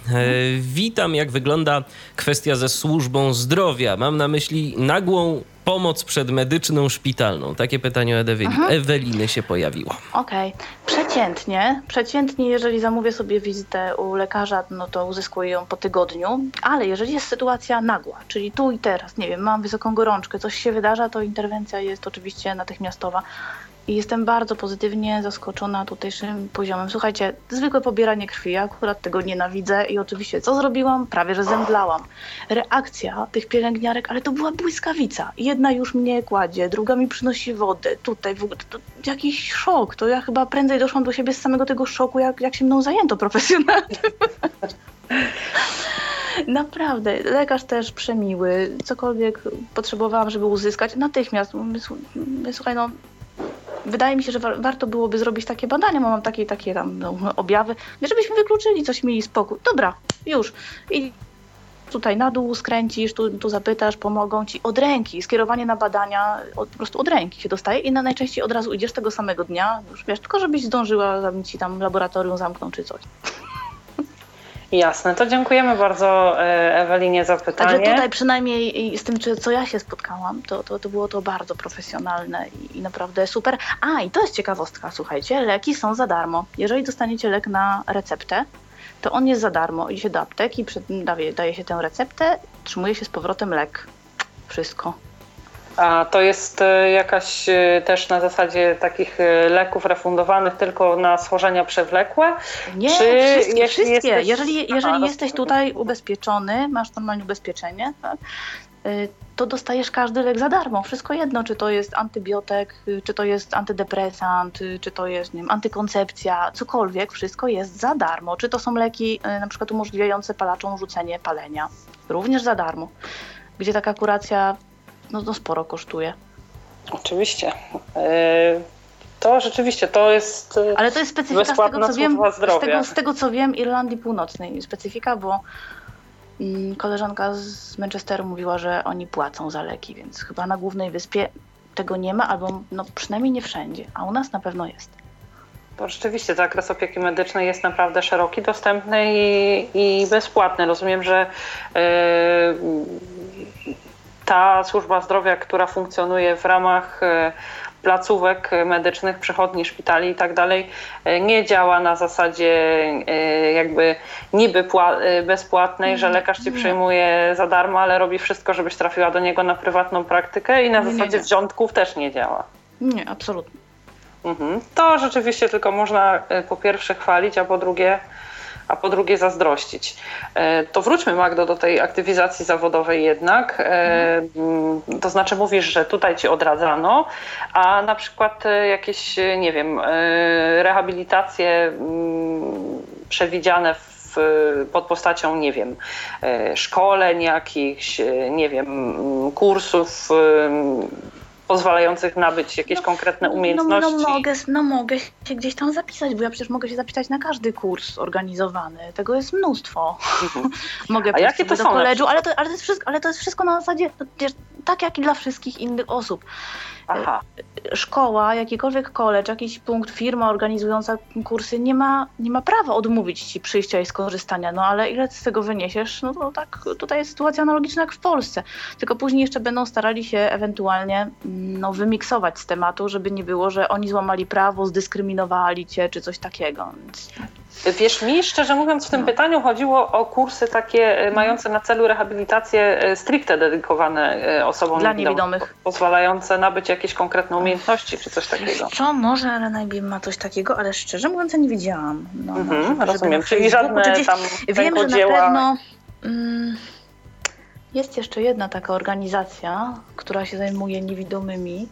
witam, jak wygląda kwestia ze służbą zdrowia. Mam na myśli nagłą pomoc przedmedyczną szpitalną. Takie pytanie o Eweliny, Eweliny się pojawiło. Okej. Okay. Przeciętnie, przeciętnie, jeżeli zamówię sobie wizytę u lekarza, no to uzyskuję ją po tygodniu, ale jeżeli jest sytuacja nagła, czyli tu i teraz, nie wiem, mam wysoką gorączkę, coś się wydarza, to interwencja jest oczywiście natychmiastowa. I jestem bardzo pozytywnie zaskoczona tutejszym poziomem. Słuchajcie, zwykłe pobieranie krwi, ja akurat tego nienawidzę i oczywiście co zrobiłam? Prawie, że zemdlałam. Reakcja tych pielęgniarek, ale to była błyskawica. Jedna już mnie kładzie, druga mi przynosi wodę, tutaj w ogóle, to, to jakiś szok. To ja chyba prędzej doszłam do siebie z samego tego szoku, jak, jak się mną zajęto profesjonalnie. Naprawdę, lekarz też przemiły, cokolwiek potrzebowałam, żeby uzyskać, natychmiast. Słuchaj, no wydaje mi się, że warto byłoby zrobić takie badania, bo mam takie, takie tam no, objawy, żebyśmy wykluczyli coś, mieli spokój. Dobra, już. I tutaj na dół skręcisz, tu, tu zapytasz, pomogą ci od ręki. Skierowanie na badania od, po prostu od ręki się dostaje i na najczęściej od razu idziesz tego samego dnia, już wiesz, tylko żebyś zdążyła, zanim ci tam laboratorium zamkną czy coś. Jasne, to dziękujemy bardzo e, Ewelinie za pytanie. Także tutaj przynajmniej z tym, co ja się spotkałam, to, to, to było to bardzo profesjonalne i, naprawdę super. A, i to jest ciekawostka, słuchajcie, leki są za darmo. Jeżeli dostaniecie lek na receptę, to on jest za darmo. Idzie do apteki, daje, daje się tę receptę, trzymuje się z powrotem lek. Wszystko. A to jest e, jakaś e, też na zasadzie takich e, leków refundowanych tylko na schorzenia przewlekłe? Nie, Czy wszystkie, wszystkie. Jesteś... Jeżeli, jeżeli Aha, jesteś tutaj ubezpieczony, masz normalnie ubezpieczenie, tak? to dostajesz każdy lek za darmo. Wszystko jedno, czy to jest antybiotyk, czy to jest antydepresant, czy to jest nie wiem, antykoncepcja, cokolwiek, wszystko jest za darmo. Czy to są leki na przykład umożliwiające palaczom rzucenie palenia, również za darmo. Gdzie taka kuracja no to sporo kosztuje. Oczywiście. E, to rzeczywiście, to jest e, Ale to jest specyfika z tego, co wiem, z tego, z tego, co wiem, Irlandii Północnej. Specyfika, bo mm, koleżanka z Manchesteru mówiła, że oni płacą za leki, więc chyba na głównej wyspie tego nie ma, albo no przynajmniej nie wszędzie, a u nas na pewno jest. To rzeczywiście zakres opieki medycznej jest naprawdę szeroki, dostępny i, i bezpłatny. Rozumiem, że yy, ta służba zdrowia, która funkcjonuje w ramach e, placówek medycznych, przychodni, szpitali i tak dalej, e, nie działa na zasadzie e, jakby niby bezpłatnej, że lekarz ci przyjmuje za darmo, ale robi wszystko, żebyś trafiła do niego na prywatną praktykę i na nie, zasadzie wrzątków też nie działa. Nie, absolutnie. Mhm. To rzeczywiście tylko można po pierwsze chwalić, a po drugie a po drugie zazdrościć. E, to wróćmy, Magdo, do tej aktywizacji zawodowej jednak. E, mm, to znaczy mówisz, że tutaj ci odradzano, a na przykład e, jakieś, nie wiem, rehabilitacje mm, przewidziane w pod postacią, nie wiem, szkoleń jakichś, nie wiem, mm, kursów pozwalających nabyć jakieś no, konkretne umiejętności? No, no, mogę, no mogę się gdzieś tam zapisać, bo ja przecież mogę się zapisać na każdy kurs organizowany. Tego jest mnóstwo. Mhm. mogę A jakie to do są koledżu, ale to, ale, to wszystko, ale to jest wszystko na zasadzie tak jak i dla wszystkich innych osób. Aha. Szkoła, jakikolwiek college, jakiś punkt, firma organizująca kursy nie ma, nie ma prawa odmówić ci przyjścia i skorzystania. No ale ile z tego wyniesiesz? No to tak, tutaj jest sytuacja analogiczna jak w Polsce. Tylko później jeszcze będą starali się ewentualnie mm, no, wymiksować z tematu, żeby nie było, że oni złamali prawo, zdyskryminowali cię czy coś takiego. Więc... Wiesz, mi szczerze mówiąc w tym no. pytaniu chodziło o kursy takie e, mhm. mające na celu rehabilitację e, stricte dedykowane e, osobom Dla niewidomych. Pozwalające nabyć jakieś konkretne umiejętności czy coś takiego. Co, może RNIB ma coś takiego, ale szczerze mówiąc ja nie widziałam. No, mhm, rozumiem, czyli żadne gdzieś, tam Wiem, że na pewno... Mm, jest jeszcze jedna taka organizacja, która się zajmuje niewidomymi.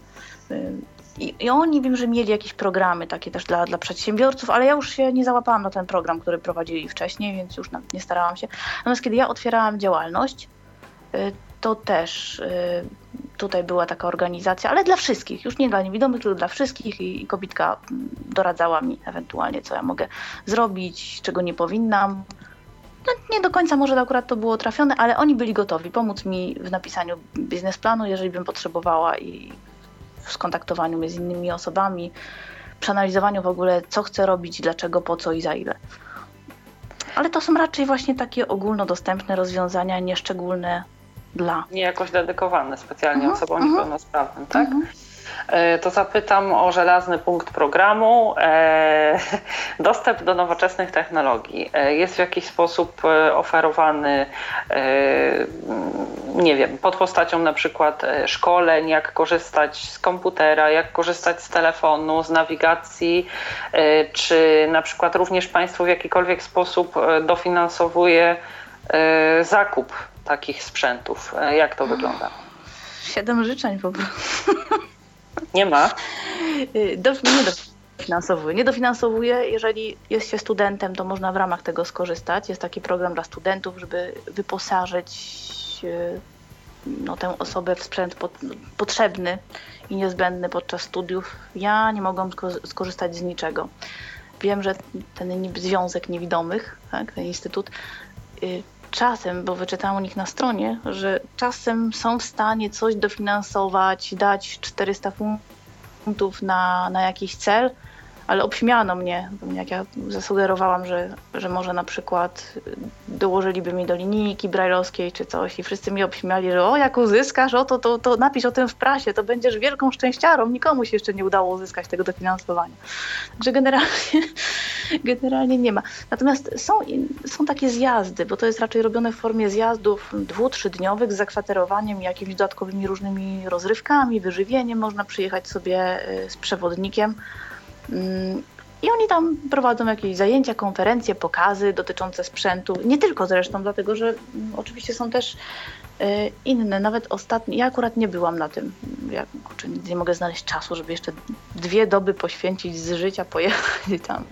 I, I, oni wiem, że mieli jakieś programy takie też dla, dla przedsiębiorców, ale ja już się nie załapałam na ten program, który prowadzili wcześniej, więc już nie starałam się. Natomiast kiedy ja otwierałam działalność, y, to też y, tutaj była taka organizacja, ale dla wszystkich, już nie dla niewidomych, tylko dla wszystkich i, i kobitka mm, doradzała mi ewentualnie, co ja mogę zrobić, czego nie powinnam. No, nie do końca może akurat to było trafione, ale oni byli gotowi pomóc mi w napisaniu biznesplanu, jeżeli bym potrzebowała i w skontaktowaniu mnie z innymi osobami, przeanalizowaniu w ogóle, co chcę robić, dlaczego, po co i za ile. Ale to są raczej właśnie takie ogólnodostępne rozwiązania, nieszczególne dla. Nie jakoś dedykowane specjalnie mhm, -huh, osobom mhm. -huh. niepełnosprawnym, tak? Uh mhm. E, to zapytam o żelazny punkt programu. E, dostęp do nowoczesnych technologii e, jest w jakiś sposób oferowany, nie wiem, pod postacią na przykład szkoleń, jak korzystać z komputera, jak korzystać z telefonu, z nawigacji, czy na przykład również Państwo w jakikolwiek sposób dofinansowuje zakup takich sprzętów. Jak to wygląda? Siedem życzeń po prostu. Nie ma. Y, do, nie dofinansowuje. Nie dofinansowuje. Jeżeli jest się studentem, to można w ramach tego skorzystać. Jest taki program dla studentów, żeby wyposażyć y, no, tę osobę w sprzęt potrzebny i niezbędny podczas studiów. Ja nie mogłam skorzystać z niczego. Wiem, że ten Związek Niewidomych, tak, ten instytut, y, czasem, bo wyczytałam o nich na stronie, że czasem są w stanie coś dofinansować, dać 400 funtów na, na jakiś cel, ale obśmiano mnie, jak ja zasugerowałam, że, że może na przykład dołożyliby mi do linijki brajlowskiej czy coś i wszyscy mi obśmiali, że o jak uzyskasz, o to, to, to napisz o tym w prasie, to będziesz wielką szczęściarą, nikomu się jeszcze nie udało uzyskać tego dofinansowania. Także generalnie generalnie nie ma. Natomiast są, są takie zjazdy, bo to jest raczej robione w formie zjazdów dwu, trzydniowych z zakwaterowaniem, jakimiś dodatkowymi różnymi rozrywkami, wyżywieniem. Można przyjechać sobie y, z przewodnikiem. I oni tam prowadzą jakieś zajęcia, konferencje, pokazy dotyczące sprzętu. Nie tylko zresztą, dlatego że mm, oczywiście są też y, inne. Nawet ostatnie, ja akurat nie byłam na tym. Ja kurczę, nie mogę znaleźć czasu, żeby jeszcze dwie doby poświęcić z życia, pojechać tam.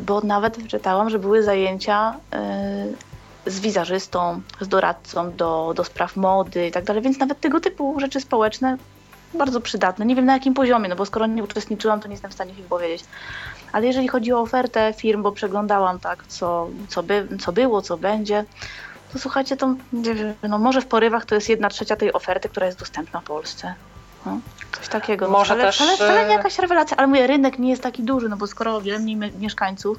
Bo nawet czytałam, że były zajęcia y, z wizerzystą, z doradcą do, do spraw mody i tak dalej, więc nawet tego typu rzeczy społeczne bardzo przydatne. Nie wiem na jakim poziomie, no bo skoro nie uczestniczyłam, to nie jestem w stanie ich powiedzieć. Ale jeżeli chodzi o ofertę firm, bo przeglądałam tak, co, co, by, co było, co będzie, to słuchajcie, to no może w porywach to jest jedna trzecia tej oferty, która jest dostępna w Polsce. No, coś takiego. Może ale, też, ale wcale nie e, jakaś rewelacja, ale mówię, rynek nie jest taki duży, no bo skoro o wiele mniej mi- mieszkańców,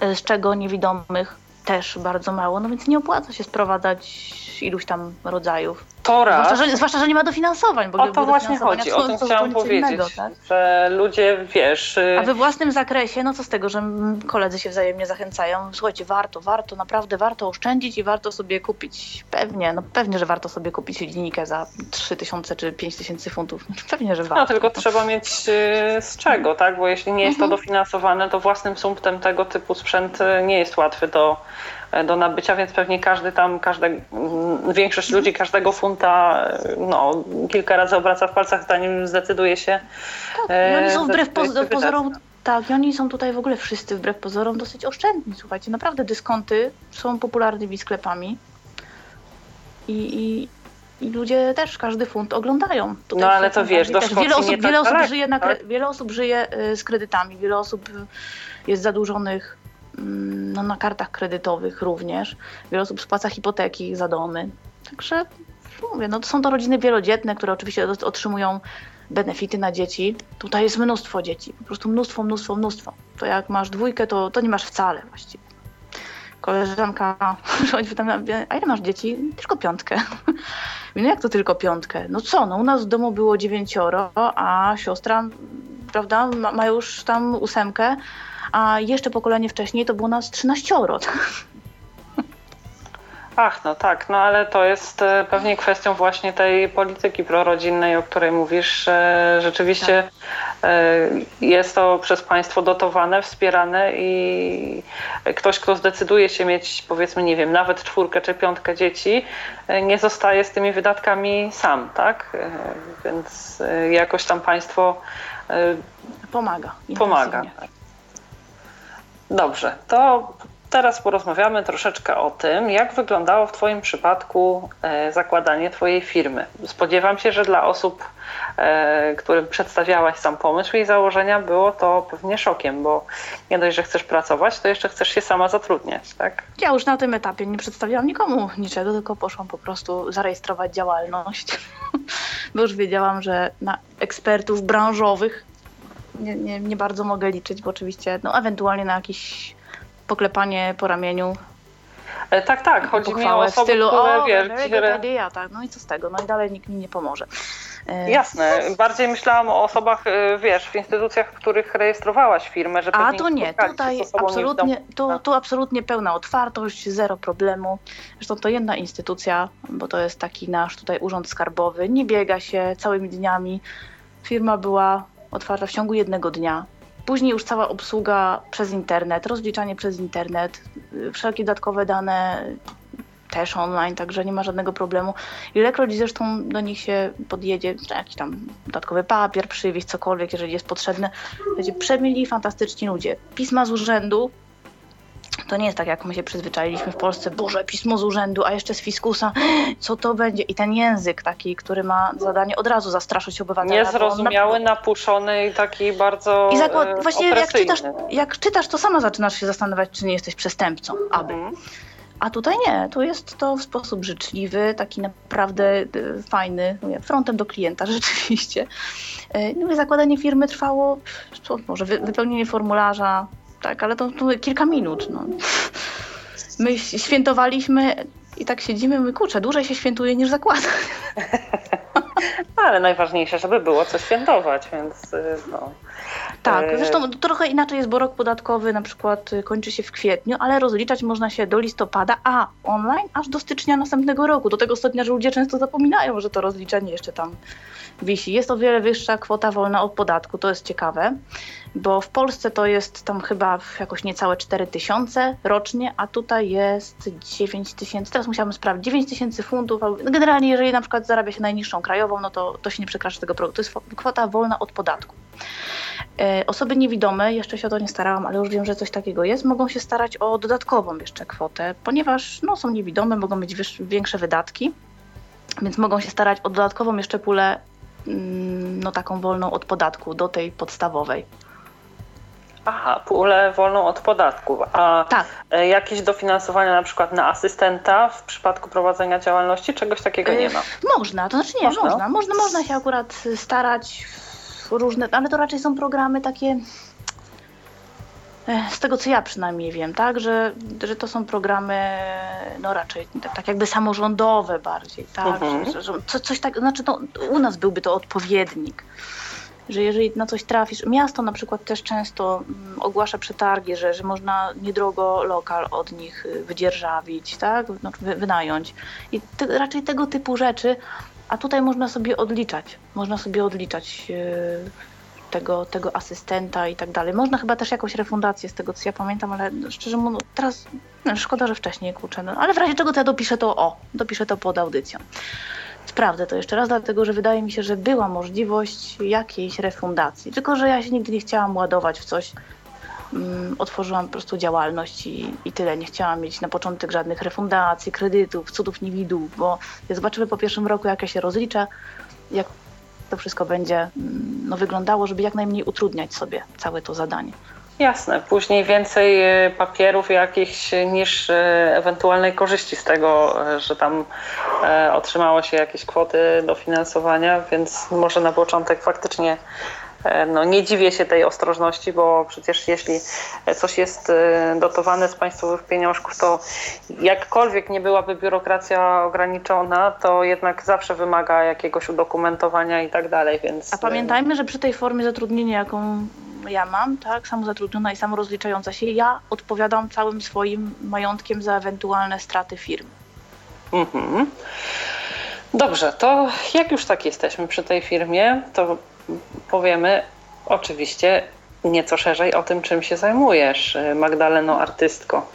e, z czego niewidomych też bardzo mało, no więc nie opłaca się sprowadzać iluś tam rodzajów. To raz. Zwłaszcza że, zwłaszcza, że nie ma dofinansowania, bo O to właśnie chodzi, to o tym to chciałam powiedzieć, innego, tak? że ludzie, wiesz... y, A we własnym zakresie, no co z tego, że koledzy się wzajemnie zachęcają. Słuchajcie, warto, warto, naprawdę warto oszczędzić i warto sobie kupić, pewnie, no pewnie, że warto sobie kupić linijkę za 3000 czy 5000 funtów. Pewnie, że warto. No tylko trzeba mieć y, z czego, tak? Bo jeśli nie jest to Mhm. dofinansowane, to własnym sumptem tego typu sprzęt y, nie jest łatwy do, do nabycia, więc pewnie każdy tam, każde, mm, większość ludzi każdego funta y, no, kilka razy obraca w palcach, zanim zdecyduje się. Tak, i oni są e, wbrew poz- pozorom, tak, i oni są tutaj w ogóle wszyscy wbrew pozorom dosyć oszczędni, słuchajcie, naprawdę dyskonty są popularnymi sklepami i, i, i ludzie też każdy funt oglądają. Tutaj No, ale to wiesz, do Szkocji wiele osób, tak wiele osób daleko, żyje na, tak? wiele osób żyje z kredytami, wiele osób jest zadłużonych no, na kartach kredytowych również, wiele osób spłaca hipoteki za domy, także mówię, no to są to rodziny wielodzietne, które oczywiście ot- otrzymują benefity na dzieci. Tutaj jest mnóstwo dzieci, po prostu mnóstwo, mnóstwo, mnóstwo. To jak masz dwójkę, to, to nie masz wcale właściwie. Koleżanka, oni pytam, a ile masz dzieci? Tylko piątkę. No jak to tylko piątkę? No co, no u nas w domu było dziewięcioro, a siostra, prawda, ma, ma już tam ósemkę, a jeszcze pokolenie wcześniej to było nas trzynaścioro. Ach, no tak, no ale to jest e, pewnie kwestią właśnie tej polityki prorodzinnej, o której mówisz. że Rzeczywiście Tak. e, jest to przez państwo dotowane, wspierane i ktoś, kto zdecyduje się mieć, powiedzmy, nie wiem, nawet czwórkę czy piątkę dzieci, e, nie zostaje z tymi wydatkami sam, tak? Więc jakoś tam państwo Pomaga. pomaga. intensywnie. Dobrze, to teraz porozmawiamy troszeczkę o tym, jak wyglądało w Twoim przypadku e, zakładanie Twojej firmy. Spodziewam się, że dla osób, e, którym przedstawiałaś sam pomysł i założenia, było to pewnie szokiem, bo nie dość, że chcesz pracować, to jeszcze chcesz się sama zatrudniać, tak? Ja już na tym etapie nie przedstawiałam nikomu niczego, tylko poszłam po prostu zarejestrować działalność, bo już wiedziałam, że na ekspertów branżowych nie, nie, nie bardzo mogę liczyć, bo oczywiście, no ewentualnie na jakieś poklepanie po ramieniu, E, Tak, tak, chodzi mi o pochwałę w osoby, stylu które o, wiesz, które- idea, tak, no i co z tego, no i dalej nikt mi nie pomoże. E, Jasne, bardziej myślałam o osobach, e, wiesz, w instytucjach, w których rejestrowałaś firmę, że A to nie, tutaj absolutnie, niewidomą. tu, tu absolutnie pełna otwartość, zero problemu. Zresztą to jedna instytucja, bo to jest taki nasz tutaj urząd skarbowy, nie biega się całymi dniami. Firma była otwarta w ciągu jednego dnia. Później już cała obsługa przez internet, rozliczanie przez internet, y, wszelkie dodatkowe dane też online, także nie ma żadnego problemu. Ilekroć zresztą do nich się podjedzie, jakiś tam dodatkowy papier przywieźć, cokolwiek, jeżeli jest potrzebne, Słuchajcie, przemili, fantastyczni ludzie. Pisma z urzędu to nie jest tak, jak my się przyzwyczailiśmy w Polsce. Boże, pismo z urzędu, a jeszcze z fiskusa. Co to będzie? I ten język taki, który ma zadanie od razu zastraszyć obywatela. Niezrozumiały, napuszony i taki bardzo I zakład, e, właśnie jak czytasz, jak czytasz, to sama zaczynasz się zastanawiać, czy nie jesteś przestępcą. Aby. Mhm. A tutaj nie, tu jest to w sposób życzliwy, taki naprawdę e, fajny, mówię, frontem do klienta rzeczywiście. E, No i zakładanie firmy trwało, co, może wy- wypełnienie formularza, tak, ale to, to kilka minut. No. My świętowaliśmy i tak siedzimy, my kurczę, dłużej się świętuje niż zakłada. Ale najważniejsze, żeby było co świętować, więc y, no. Tak, E, zresztą trochę inaczej jest, bo rok podatkowy na przykład y, kończy się w kwietniu, ale rozliczać można się do listopada, a online aż do stycznia następnego roku. Do tego stopnia, że ludzie często zapominają, że to rozliczenie jeszcze tam wisi. Jest o wiele wyższa kwota wolna od podatku, to jest ciekawe, bo w Polsce to jest tam chyba jakoś niecałe 4 tysiące rocznie, a tutaj jest 9 tysięcy, teraz musiałabym sprawdzić, 9 tysięcy funtów. Generalnie jeżeli na przykład zarabia się najniższą krajową, no to, to się nie przekracza tego progu. To jest kwota wolna od podatku. E, Osoby niewidome, jeszcze się o to nie starałam, ale już wiem, że coś takiego jest, mogą się starać o dodatkową jeszcze kwotę, ponieważ no, są niewidome, mogą mieć większe wydatki, więc mogą się starać o dodatkową jeszcze pulę, no taką wolną od podatku do tej podstawowej. Aha, pulę wolną od podatków. A Tak, e, jakieś dofinansowania na przykład na asystenta w przypadku prowadzenia działalności? Czegoś takiego nie ma. Można, to znaczy nie, Można? można. Można, można, się akurat starać różne, ale to raczej są programy takie, e, z tego co ja przynajmniej wiem, tak, że, że to są programy no raczej tak, jakby samorządowe bardziej, tak, Mhm. że, że, że co, coś tak, znaczy no, u nas byłby to odpowiednik. Że jeżeli na coś trafisz, miasto na przykład też często mm, ogłasza przetargi, że, że można niedrogo lokal od nich wydzierżawić, tak? Wy, wynająć. I te, raczej tego typu rzeczy, a tutaj można sobie odliczać. Można sobie odliczać yy, tego, tego asystenta i tak dalej. Można chyba też jakąś refundację z tego, co ja pamiętam, ale no, szczerze mówiąc, teraz no, szkoda, że wcześniej kurczę. No, ale w razie czego to ja dopiszę to o, dopiszę to pod audycją. Sprawdzę to jeszcze raz, dlatego że wydaje mi się, że była możliwość jakiejś refundacji. Tylko, że ja się nigdy nie chciałam ładować w coś. Mm, otworzyłam po prostu działalność i, i tyle. Nie chciałam mieć na początek żadnych refundacji, kredytów, cudów niewidów, bo jak zobaczymy po pierwszym roku, jak ja się rozliczę, jak to wszystko będzie mm, no, wyglądało, żeby jak najmniej utrudniać sobie całe to zadanie. Jasne, później więcej e, papierów jakichś niż e, ewentualnej korzyści z tego, e, że tam otrzymało się jakieś kwoty dofinansowania, więc może na początek faktycznie no, nie dziwię się tej ostrożności, bo przecież jeśli coś jest e, dotowane z państwowych pieniążków, to jakkolwiek nie byłaby biurokracja ograniczona, to jednak zawsze wymaga jakiegoś udokumentowania i tak dalej, więc... A pamiętajmy, że przy tej formie zatrudnienia, jaką ja mam, tak, samozatrudniona i samorozliczająca się, ja odpowiadam całym swoim majątkiem za ewentualne straty firmy. Mhm. Dobrze, to jak już tak jesteśmy przy tej firmie, to powiemy oczywiście nieco szerzej o tym, czym się zajmujesz, Magdaleno Artystko.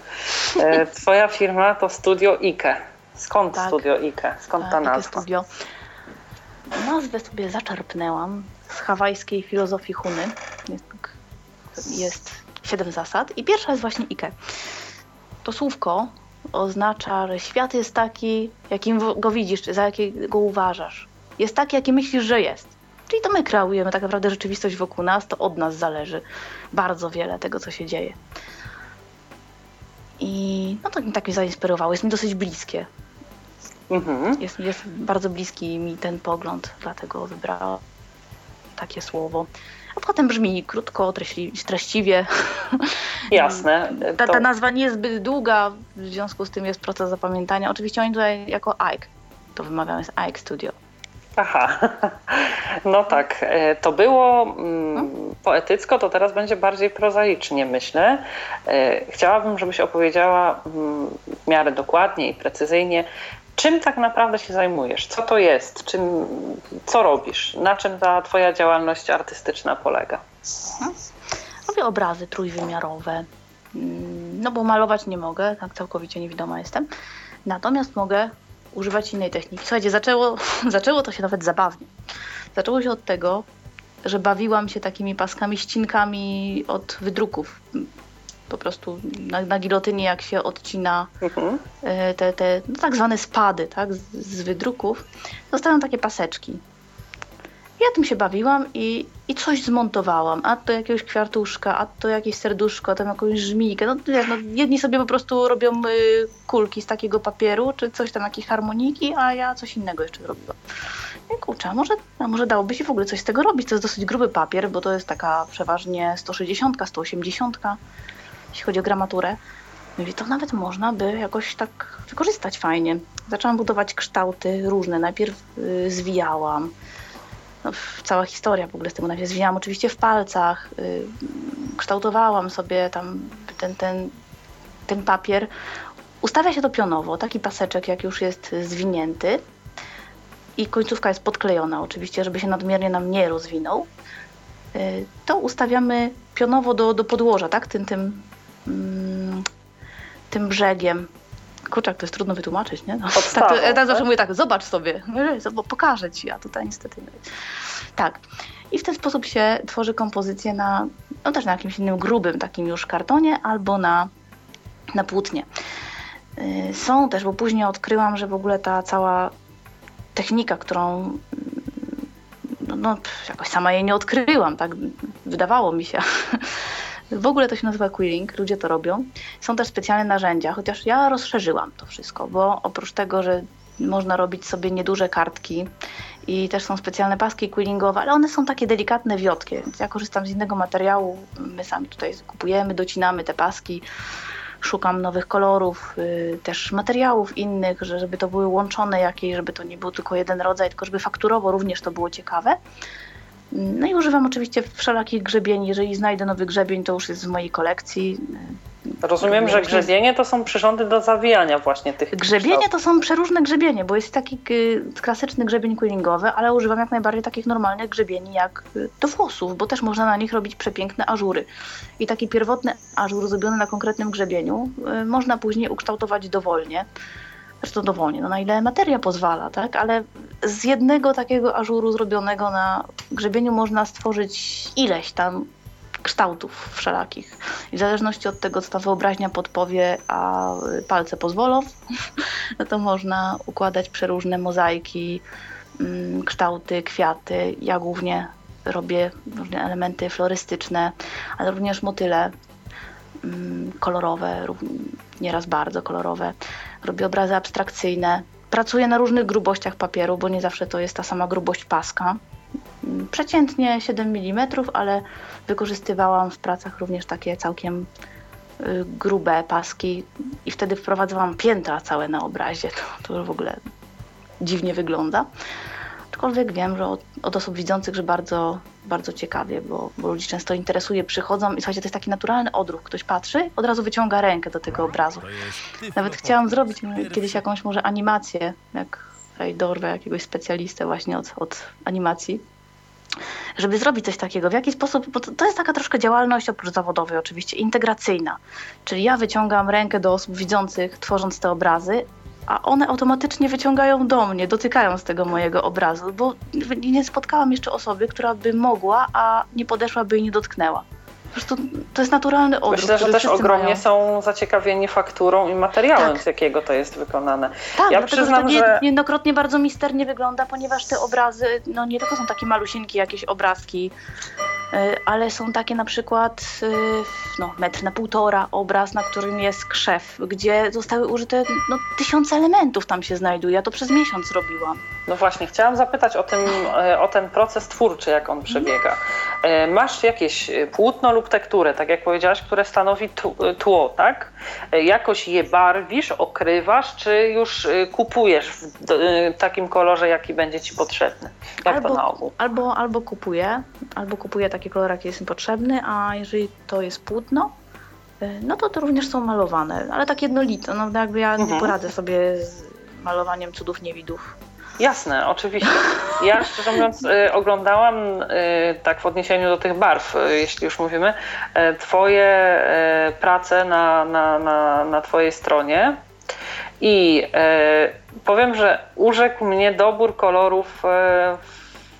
E, Twoja firma to Studio Ike. Skąd Tak. Studio Ike? Skąd ta Tak, takie nazwa? studio. Nazwę sobie zaczerpnęłam z hawajskiej filozofii Huny. Jest, jest siedem zasad i pierwsza jest właśnie Ike. To słówko oznacza, że świat jest taki, jakim go widzisz, za jakiego uważasz. Jest taki, jaki myślisz, że jest. Czyli to my kreujemy tak naprawdę rzeczywistość wokół nas, to od nas zależy bardzo wiele tego, co się dzieje. I no to mi tak mnie zainspirowało, jest mi dosyć bliskie. Mhm. Jest, jest bardzo bliski mi ten pogląd, dlatego wybrałam takie słowo. A potem brzmi krótko, treśli, treściwie. Jasne. Ta, To- ta nazwa nie jest zbyt długa, w związku z tym jest proces zapamiętania. Oczywiście oni tutaj jako Ike, to wymawiamy jest Ike Studio. Aha, no tak. e, To było mm, poetycko, to teraz będzie bardziej prozaicznie, myślę. E, Chciałabym, żebyś opowiedziała mm, w miarę dokładnie i precyzyjnie, czym tak naprawdę się zajmujesz, co to jest, czym, co robisz, na czym ta Twoja działalność artystyczna polega. Robię obrazy trójwymiarowe, Mm, no bo malować nie mogę, tak całkowicie niewidoma jestem. Natomiast mogę używać innej techniki. Słuchajcie, zaczęło, zaczęło to się nawet zabawnie. Zaczęło się od tego, że bawiłam się takimi paskami, ścinkami od wydruków. Po prostu na, na gilotynie, jak się odcina Mhm. e, te, te no, tak zwane spady tak, z, z wydruków, zostają takie paseczki. Ja tym się bawiłam i, i coś zmontowałam. A to jakiegoś kwiatuszka, a to jakieś serduszko, a tam jakąś żmijkę. No, wiesz, no, jedni sobie po prostu robią y, kulki z takiego papieru, czy coś tam, jakieś harmoniki, a ja coś innego jeszcze robiłam. I kurczę, a może, a może dałoby się w ogóle coś z tego robić? To jest dosyć gruby papier, bo to jest taka przeważnie 160, 180, jeśli chodzi o gramaturę. Mówię, to nawet można by jakoś tak wykorzystać fajnie. Zaczęłam budować kształty różne. Najpierw y, zwijałam, no, cała historia w ogóle z tym nawet zwijałam oczywiście w palcach, y, kształtowałam sobie tam ten, ten, ten papier. Ustawia się to pionowo, taki paseczek jak już jest zwinięty i końcówka jest podklejona oczywiście, żeby się nadmiernie nam nie rozwinął. Y, to ustawiamy pionowo do, do podłoża, tak? Tym, tym, mm, tym brzegiem. Kurczak, to jest trudno wytłumaczyć, nie? No, Podstawą, tak, to, ja tak zawsze mówię tak, zobacz sobie, bo pokażę ci, a tutaj niestety nie. Tak. I w ten sposób się tworzy kompozycję na, no też na jakimś innym grubym takim już kartonie albo na, na płótnie. Y, Są też, bo później odkryłam, że w ogóle ta cała technika, którą no, no jakoś sama jej nie odkryłam, tak wydawało mi się. W ogóle to się nazywa quilling, ludzie to robią. Są też specjalne narzędzia, chociaż ja rozszerzyłam to wszystko, bo oprócz tego, że można robić sobie nieduże kartki i też są specjalne paski quillingowe, ale one są takie delikatne, wiotkie, więc ja korzystam z innego materiału, my sami tutaj kupujemy, docinamy te paski, szukam nowych kolorów, y, też materiałów innych, że- żeby to były łączone jakieś, żeby to nie był tylko jeden rodzaj, tylko żeby fakturowo również to było ciekawe. No i używam oczywiście wszelakich grzebieni. Jeżeli znajdę nowy grzebień, to już jest z mojej kolekcji. Rozumiem, że grzebienie to są przyrządy do zawijania właśnie tych Grzebienie to są przeróżne grzebienie, bo jest taki y, klasyczny grzebień quillingowy, ale używam jak najbardziej takich normalnych grzebieni jak y, do włosów, bo też można na nich robić przepiękne ażury. I taki pierwotny ażur zrobiony na konkretnym grzebieniu y, można później ukształtować dowolnie. Zresztą dowolnie, no na ile materia pozwala, tak? Ale z jednego takiego ażuru zrobionego na grzebieniu można stworzyć ileś tam kształtów wszelakich. I w zależności od tego, co ta wyobraźnia podpowie, a palce pozwolą, to można układać przeróżne mozaiki, mm, kształty, kwiaty. Ja głównie robię różne elementy florystyczne, ale również motyle mm, kolorowe, nieraz bardzo kolorowe. Robię obrazy abstrakcyjne. Pracuję na różnych grubościach papieru, bo nie zawsze to jest ta sama grubość paska. Przeciętnie 7 mm, ale wykorzystywałam w pracach również takie całkiem y, grube paski i wtedy wprowadzałam piętra całe na obrazie. To, to w ogóle dziwnie wygląda. Aczkolwiek wiem, że od, od osób widzących, że bardzo, bardzo ciekawie, bo, bo ludzi często interesuje, przychodzą i słuchajcie, to jest taki naturalny odruch. Ktoś patrzy, od razu wyciąga rękę do tego obrazu. Nawet chciałam zrobić kiedyś jakąś może animację, jak tutaj dorwę jakiegoś specjalistę właśnie od, od animacji, żeby zrobić coś takiego. W jaki sposób, bo to, to jest taka troszkę działalność oprócz zawodowej oczywiście, integracyjna. Czyli ja wyciągam rękę do osób widzących, tworząc te obrazy, a one automatycznie wyciągają do mnie, dotykają z tego mojego obrazu, bo nie spotkałam jeszcze osoby, która by mogła, a nie podeszłaby i nie dotknęła. Po prostu to jest naturalny odruch. Myślę, że też ogromnie mają. są zaciekawieni fakturą i materiałem, Tak. z jakiego to jest wykonane. Tak, Ja dlatego, przyznam, że to nie, niejednokrotnie bardzo misternie wygląda, ponieważ te obrazy, no nie tylko są takie malusieńkie jakieś obrazki, y, ale są takie na przykład y, no, metr na półtora obraz, na którym jest krzew, gdzie zostały użyte no, tysiące elementów tam się znajduje. Ja to przez miesiąc robiłam. No właśnie, chciałam zapytać o, tym, e, o ten proces twórczy, jak on przebiega. E, Masz jakieś e, płótno lub tekturę, tak jak powiedziałaś, które stanowi tło, tak? Jakoś je barwisz, okrywasz, czy już kupujesz w takim kolorze, jaki będzie ci potrzebny? Jak to na ogół? albo, albo kupuję, albo kupuję taki kolor, jaki jest mi potrzebny, a jeżeli to jest płótno, no to to również są malowane, ale tak jednolite. No jakby ja nie Mhm. poradzę sobie z malowaniem cudów niewidów. Jasne, oczywiście. Ja szczerze mówiąc y, oglądałam y, tak w odniesieniu do tych barw, y, jeśli już mówimy, twoje prace na, na, na, na twojej stronie i powiem, że urzekł mnie dobór kolorów w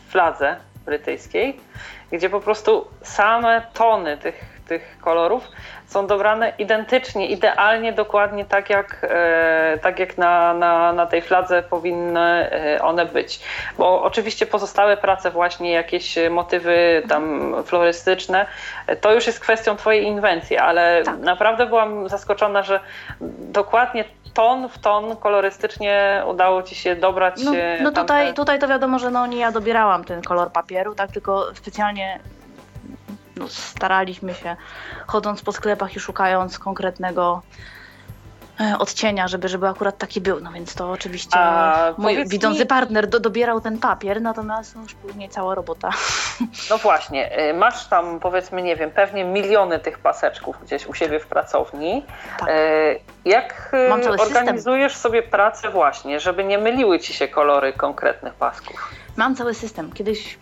fladze brytyjskiej, gdzie po prostu same tony tych, tych kolorów są dobrane identycznie, idealnie, dokładnie tak jak, e, tak jak na, na, na tej fladze powinny e, one być. Bo oczywiście pozostałe prace, właśnie jakieś motywy tam florystyczne, to już jest kwestią Twojej inwencji, ale Tak. naprawdę byłam zaskoczona, że dokładnie ton w ton kolorystycznie udało Ci się dobrać. No, e, no tamte- tutaj, tutaj to wiadomo, że no nie ja dobierałam ten kolor papieru, tak tylko specjalnie no, staraliśmy się, chodząc po sklepach i szukając konkretnego e, odcienia, żeby, żeby akurat taki był. No więc to oczywiście A mój powiedz widzący mi- partner do, dobierał ten papier, natomiast no, już później cała robota. No właśnie, y, masz tam powiedzmy, nie wiem, pewnie miliony tych paseczków gdzieś u siebie w pracowni. Tak. Y, Jak y, cały system. organizujesz sobie pracę właśnie, żeby nie myliły ci się kolory konkretnych pasków? Mam cały system. Kiedyś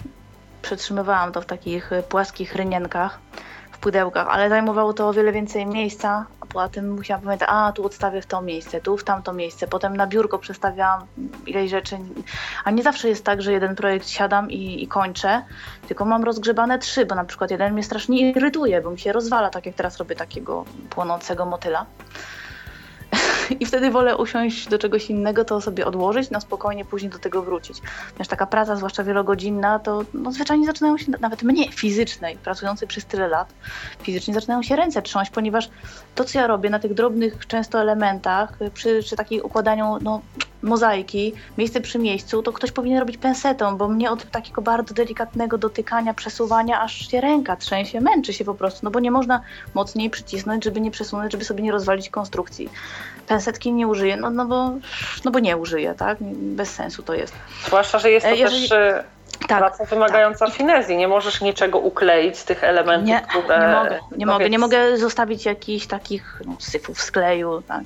przetrzymywałam to w takich y, płaskich rynienkach, w pudełkach, ale zajmowało to o wiele więcej miejsca, a poza tym musiałam pamiętać, a tu odstawię w to miejsce, tu w tamto miejsce, potem na biurko przestawiałam ileś rzeczy, a nie zawsze jest tak, że jeden projekt siadam i, i kończę, tylko mam rozgrzebane trzy, bo na przykład jeden mnie strasznie irytuje, bo mi się rozwala, tak jak teraz robię takiego płonącego motyla. I wtedy wolę usiąść do czegoś innego, to sobie odłożyć, na spokojnie później do tego wrócić. Ponieważ taka praca, zwłaszcza wielogodzinna, to no, zwyczajnie zaczynają się, nawet mnie, fizycznej, pracującej przez tyle lat, fizycznie zaczynają się ręce trząść, ponieważ to, co ja robię na tych drobnych często elementach, przy, przy takiej układaniu no, mozaiki, miejsce przy miejscu, to ktoś powinien robić pensetą, bo mnie od takiego bardzo delikatnego dotykania, przesuwania, aż się ręka trzęsie, męczy się po prostu, no bo nie można mocniej przycisnąć, żeby nie przesunąć, żeby sobie nie rozwalić konstrukcji. Pensetki nie użyję, no, no, bo, no bo nie użyję, tak? Bez sensu to jest. Zwłaszcza, że jest to E, jeżeli- też y, Tak, praca wymagająca finezji. Nie możesz niczego ukleić z tych elementów, Nie, które... nie mogę, nie no mogę, nie więc- mogę zostawić jakichś takich no, syfów z kleju, tak,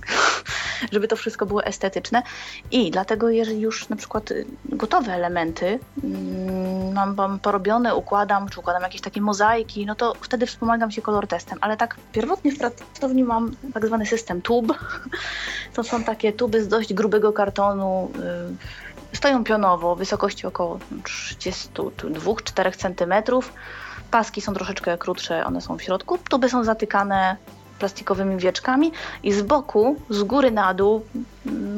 żeby to wszystko było estetyczne. I dlatego, jeżeli już na przykład y, gotowe elementy mm, mam, mam porobione, układam, czy układam jakieś takie mozaiki, no to wtedy wspomagam się kolor testem. Ale tak pierwotnie w pracowni mam tak zwany system tub. To są takie tuby z dość grubego kartonu, y, stoją pionowo, wysokości około 32-4 cm. Paski są troszeczkę krótsze, one są w środku. Tuby są zatykane plastikowymi wieczkami i z boku, z góry na dół,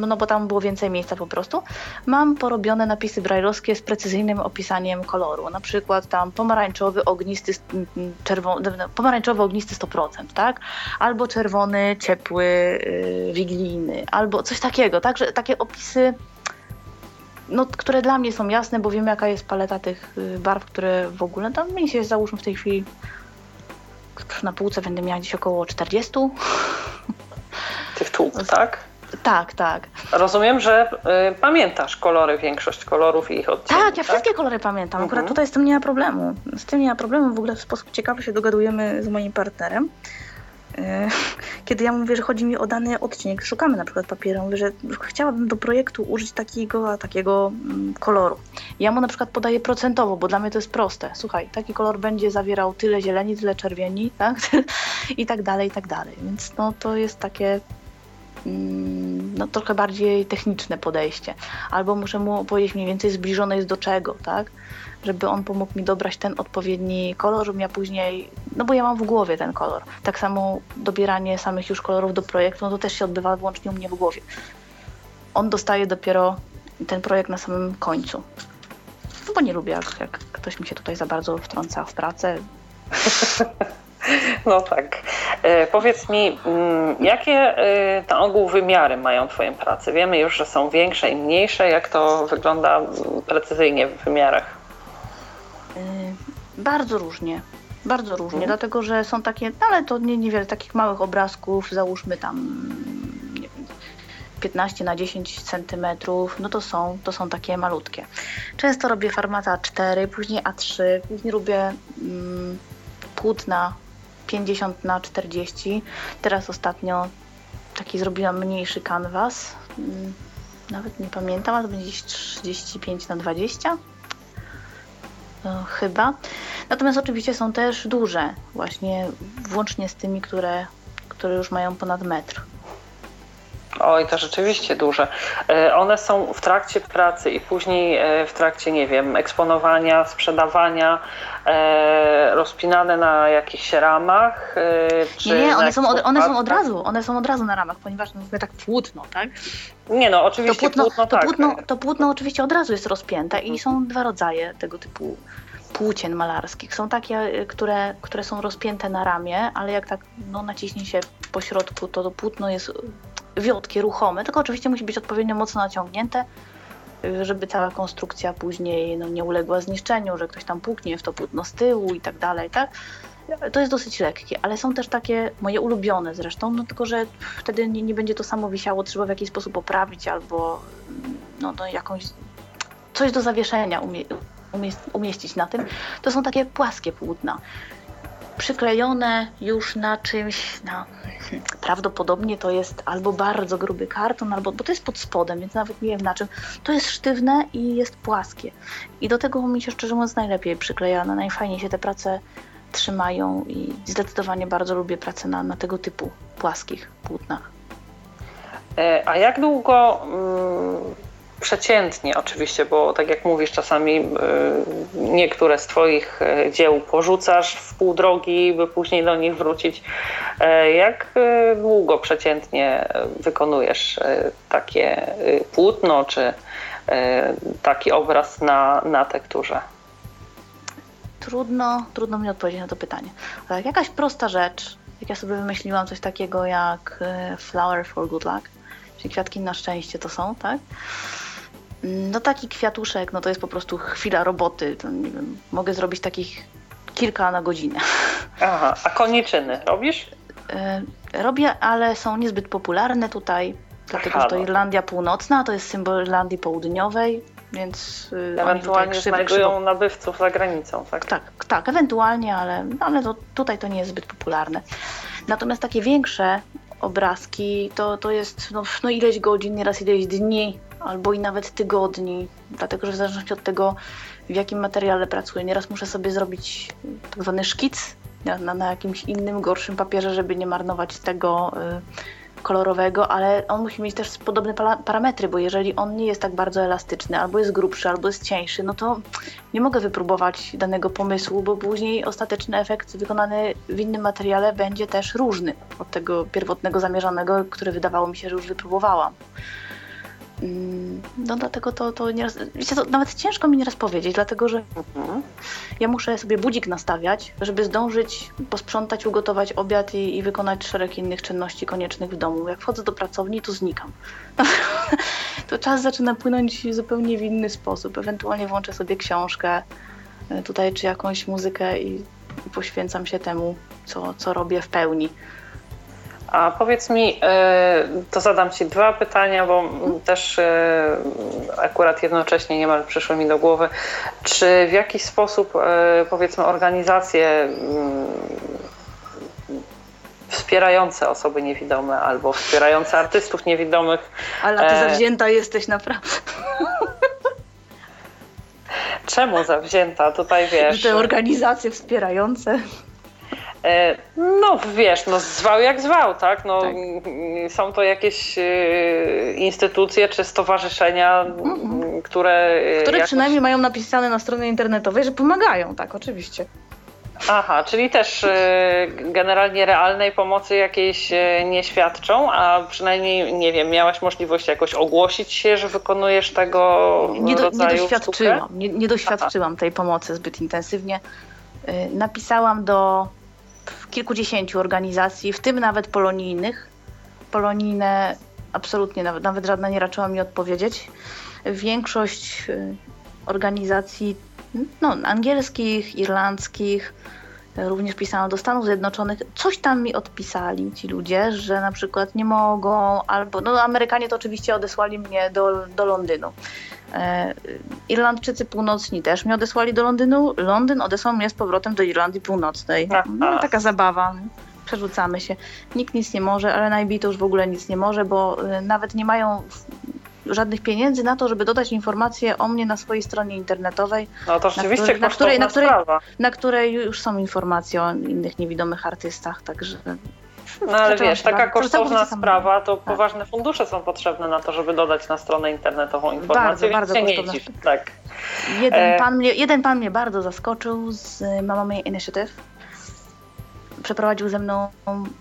no bo tam było więcej miejsca po prostu, mam porobione napisy brajlowskie z precyzyjnym opisaniem koloru. Na przykład tam pomarańczowy, ognisty, czerwony, pomarańczowy, ognisty 100%, tak? Albo czerwony, ciepły, yy, albo coś takiego, tak? Że takie opisy no, które dla mnie są jasne, bo wiem jaka jest paleta tych y, barw, które w ogóle tam mi się załóżmy w tej chwili na półce będę miała gdzieś około 40. Tych tłuk, tak? Tak, tak. Rozumiem, że y, pamiętasz kolory, większość kolorów i ich odcieni, Tak, ja wszystkie kolory pamiętam. Akurat Mhm. tutaj z tym nie ma problemu. Z tym nie ma problemu. W ogóle w sposób ciekawy się dogadujemy z moim partnerem. E, Kiedy ja mówię, że chodzi mi o dany odcinek, szukamy na przykład papieru, mówię, że chciałabym do projektu użyć takiego, takiego mm, koloru. Ja mu na przykład podaję procentowo, bo dla mnie to jest proste. Słuchaj, taki kolor będzie zawierał tyle zieleni, tyle czerwieni, tak? I tak dalej, i tak dalej. Więc no to jest takie mm, no, trochę bardziej techniczne podejście. Albo muszę mu powiedzieć mniej więcej zbliżone jest do czego, tak? Żeby on pomógł mi dobrać ten odpowiedni kolor, żebym ja później, no bo ja mam w głowie ten kolor. Tak samo dobieranie samych już kolorów do projektu, no to też się odbywa wyłącznie u mnie w głowie. On dostaje dopiero ten projekt na samym końcu. No bo nie lubię, jak, jak ktoś mi się tutaj za bardzo wtrąca w pracę. No tak. E, powiedz mi, mm, jakie e, na ogół wymiary mają Twoje prace? Wiemy już, że są większe i mniejsze. Jak to wygląda precyzyjnie w wymiarach? Yy, bardzo różnie. Bardzo różnie, Mhm. dlatego że są takie, no ale to nie, niewiele takich małych obrazków, załóżmy tam nie wiem, 15 na 10 centymetrów, no to są, to są takie malutkie. Często robię formata 4, później A3, później robię mm, płótna 50 na 40. Teraz ostatnio taki zrobiłam mniejszy kanwas. Mm, Nawet nie pamiętam, ale to będzie gdzieś 35 na 20. No, chyba. Natomiast oczywiście są też duże, właśnie włącznie z tymi, które, które już mają ponad metr. Oj, to rzeczywiście duże. E, One są w trakcie pracy i później e, w trakcie, nie wiem, eksponowania, sprzedawania, e, rozpinane na jakichś ramach. Nie, nie, one są, od, one są od razu, one są od razu na ramach, ponieważ no, mówię tak płótno, tak? Nie no, To oczywiście płótno, płótno, to, tak. płótno, to płótno oczywiście od razu jest rozpięte i są dwa rodzaje tego typu płócien malarskich. Są takie, które, które są rozpięte na ramię, ale jak tak no, naciśnie się po środku, to to płótno jest wiotkie, ruchome, tylko oczywiście musi być odpowiednio mocno naciągnięte, y, żeby cała konstrukcja później no, nie uległa zniszczeniu, że ktoś tam puknie w to płótno z tyłu i tak dalej, tak? to jest dosyć lekkie, ale są też takie moje ulubione zresztą, no tylko, że wtedy nie, nie będzie to samo wisiało, trzeba w jakiś sposób poprawić albo no, no jakąś coś do zawieszenia umie, umie, umieścić na tym. To są takie płaskie płótna przyklejone już na czymś, na, prawdopodobnie to jest albo bardzo gruby karton, albo, bo to jest pod spodem, więc nawet nie wiem na czym. To jest sztywne i jest płaskie. I do tego mi się szczerze mówiąc najlepiej przykleja, no, najfajniej się te prace trzymają i zdecydowanie bardzo lubię pracę na, na tego typu płaskich płótnach. E, a jak długo mm, przeciętnie oczywiście, bo tak jak mówisz, czasami y, niektóre z Twoich y, dzieł porzucasz w pół drogi, by później do nich wrócić. E, jak y, długo przeciętnie wykonujesz takie płótno czy taki obraz na, na tekturze? Trudno, trudno mi odpowiedzieć na to pytanie. Ale jakaś prosta rzecz, jak ja sobie wymyśliłam coś takiego jak flower for good luck, czyli kwiatki na szczęście to są, tak? No taki kwiatuszek, no to jest po prostu chwila roboty. To, nie wiem, mogę zrobić takich kilka na godzinę. Aha, a koniczyny robisz? E, robię, ale są niezbyt popularne tutaj, dlatego że to. Irlandia Północna, to jest symbol Irlandii Południowej, więc y, ewentualnie krzywo, znajdują krzywo... nabywców za granicą, tak? Tak, tak, ewentualnie, ale, ale to, tutaj to nie jest zbyt popularne. Natomiast takie większe obrazki to, to jest no, no ileś godzin, nieraz ileś dni albo i nawet tygodni, dlatego że w zależności od tego, w jakim materiale pracuję, nieraz muszę sobie zrobić tak zwany szkic na, na jakimś innym, gorszym papierze, żeby nie marnować tego y, kolorowego, ale on musi mieć też podobne parametry, bo jeżeli on nie jest tak bardzo elastyczny, albo jest grubszy, albo jest cieńszy, no to nie mogę wypróbować danego pomysłu, bo później ostateczny efekt wykonany w innym materiale będzie też różny od tego pierwotnego zamierzonego, który wydawało mi się, że już wypróbowałam. Mm, no dlatego to, to nieraz, wiecie, to nawet ciężko mi nieraz powiedzieć, dlatego że ja muszę sobie budzik nastawiać, żeby zdążyć posprzątać, ugotować obiad i, i, wykonać szereg innych czynności koniecznych w domu. Jak wchodzę do pracowni, to znikam. to czas zaczyna płynąć zupełnie w inny sposób. Ewentualnie włączę sobie książkę e, tutaj, czy jakąś muzykę i poświęcam się temu, co, co robię w pełni. A powiedz mi, e, to zadam Ci dwa pytania, bo też e, akurat jednocześnie niemal przyszły mi do głowy. Czy w jakiś sposób, e, powiedzmy, organizacje mm, wspierające osoby niewidome albo wspierające artystów niewidomych. Ale ty zawzięta jesteś naprawdę. Czemu zawzięta? Tutaj wiesz. Te organizacje wspierające. E, no wiesz, no zwał jak zwał, tak? No, tak. Są to jakieś e, instytucje czy stowarzyszenia, mm-hmm. które... E, które jakoś... przynajmniej mają napisane na stronie internetowej, że pomagają, tak, oczywiście. Aha, czyli też generalnie realnej pomocy jakiejś nie świadczą, a przynajmniej, nie wiem, miałaś możliwość jakoś ogłosić się, że wykonujesz tego nie do, rodzaju Nie doświadczyłam, nie, nie doświadczyłam tej pomocy zbyt intensywnie. Napisałam do kilkudziesięciu organizacji, w tym nawet polonijnych. Polonijne absolutnie, nawet, nawet żadna nie raczyła mi odpowiedzieć. Większość y, organizacji no, angielskich, irlandzkich, również pisałam do Stanów Zjednoczonych. Coś tam mi odpisali ci ludzie, że na przykład nie mogą, albo no Amerykanie to oczywiście odesłali mnie do, do Londynu. E, Irlandczycy Północni też mnie odesłali do Londynu. Londyn odesłał mnie z powrotem do Irlandii Północnej. No, taka zabawa. Przerzucamy się. Nikt nic nie może, ale najbito już w ogóle nic nie może, bo y, nawet nie mają żadnych pieniędzy na to, żeby dodać informacje o mnie na swojej stronie internetowej. No to rzeczywiście na, której, na, której, na, której, na której już są informacje o innych niewidomych artystach, także no ale wiesz, taka kosztowna sprawa, to tak. poważne fundusze są potrzebne na to, żeby dodać na stronę internetową informacje, bardzo, bardzo nie Tak. Jeden, e... pan mnie, jeden pan mnie bardzo zaskoczył z Mama Initiative. Przeprowadził ze mną